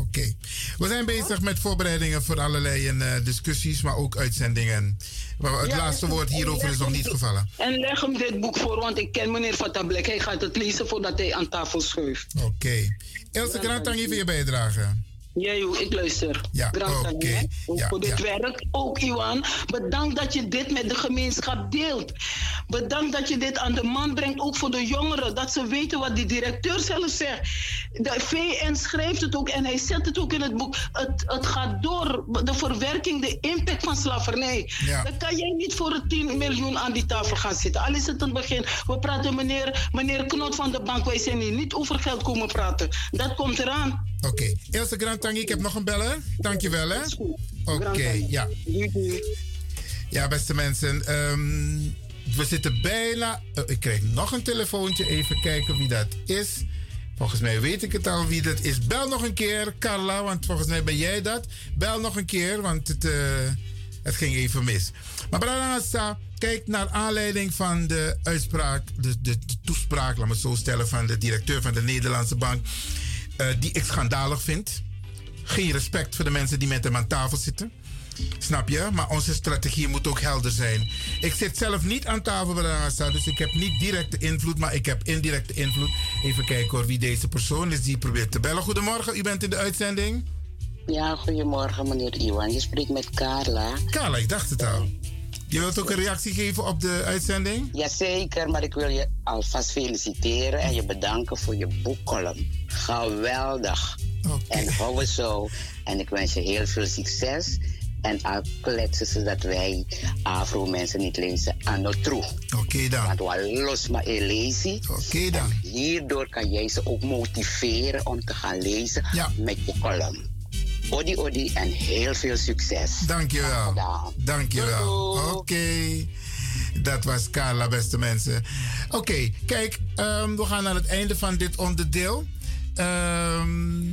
Oké. We zijn bezig met voorbereidingen voor allerlei eh, discussies, maar ook uitzendingen. Maar het Ja, laatste en- woord hierover is nog niet gevallen. En leg hem dit boek voor, want ik ken meneer Fatablek. Hij gaat het lezen voordat hij aan tafel schuift. Oké. Ilse Grant, dank je voor je bijdrage. Ja, joh, ik luister. Ja, hè. Ook Ja, voor dit ja. werk. Ook, Iwan. Bedankt dat je dit met de gemeenschap deelt. Bedankt dat je dit aan de man brengt, ook voor de jongeren. Dat ze weten wat die directeur zelf zegt. De VN schrijft het ook en hij zet het ook in het boek. Het, het gaat door. De verwerking, de impact van slavernij. Ja. Dan kan jij niet voor het 10 miljoen aan die tafel gaan zitten. Al is het een begin. We praten meneer, meneer Knot van de bank. Wij zijn hier niet over geld komen praten. Dat komt eraan. Oké. Ilse Grant, Tangi, ik heb nog een beller. Dankjewel, hè? Oké, ja. Ja, beste mensen. ehm, we zitten bijna... eh, ik krijg nog een telefoontje. Even kijken wie dat is. Volgens mij weet ik het al wie dat is. Bel nog een keer, Carla, want volgens mij ben jij dat. Bel nog een keer, want het, eh, het ging even mis. Maar Branagasa, kijk naar aanleiding van de uitspraak, de, de, de toespraak, laat me het zo stellen, van de directeur van de Nederlandse Bank. Eh, die ik schandalig vind. Geen respect voor de mensen die met hem aan tafel zitten. Snap je? Maar onze strategie moet ook helder zijn. Ik zit zelf niet aan tafel bij de NASA, dus ik heb niet directe invloed, maar ik heb indirecte invloed. Even kijken hoor wie deze persoon is die probeert te bellen. Goedemorgen, u bent in de uitzending. Ja, goedemorgen meneer Iwan. Je spreekt met Carla. Carla, ik dacht het al. Je wilt ook een reactie geven op de uitzending? Jazeker, maar ik wil je alvast feliciteren en je bedanken voor je boekcolumn. Geweldig. En hou het zo. En ik wens je heel veel succes. En kletsen ze dat wij Afro-mensen niet lezen aan het toe. Oké dan. Want we los maar lezen. Oké dan. En hierdoor kan jij ze ook motiveren om te gaan lezen met je column. Odi odi en heel veel succes. Dankjewel. Dankjewel. Oké. Dat was Carla, beste mensen. Oké, kijk, ehm, we gaan naar het einde van dit onderdeel. Ehm,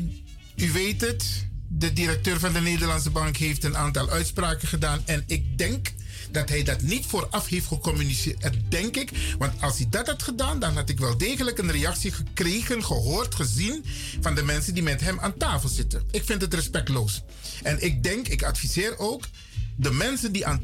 u weet het. De directeur van de Nederlandse Bank heeft een aantal uitspraken gedaan. En ik denk dat hij dat niet vooraf heeft gecommuniceerd. Dat denk ik. Want als hij dat had gedaan, dan had ik wel degelijk een reactie gekregen, gehoord, gezien van de mensen die met hem aan tafel zitten. Ik vind het respectloos. En ik denk, ik adviseer ook de mensen die aan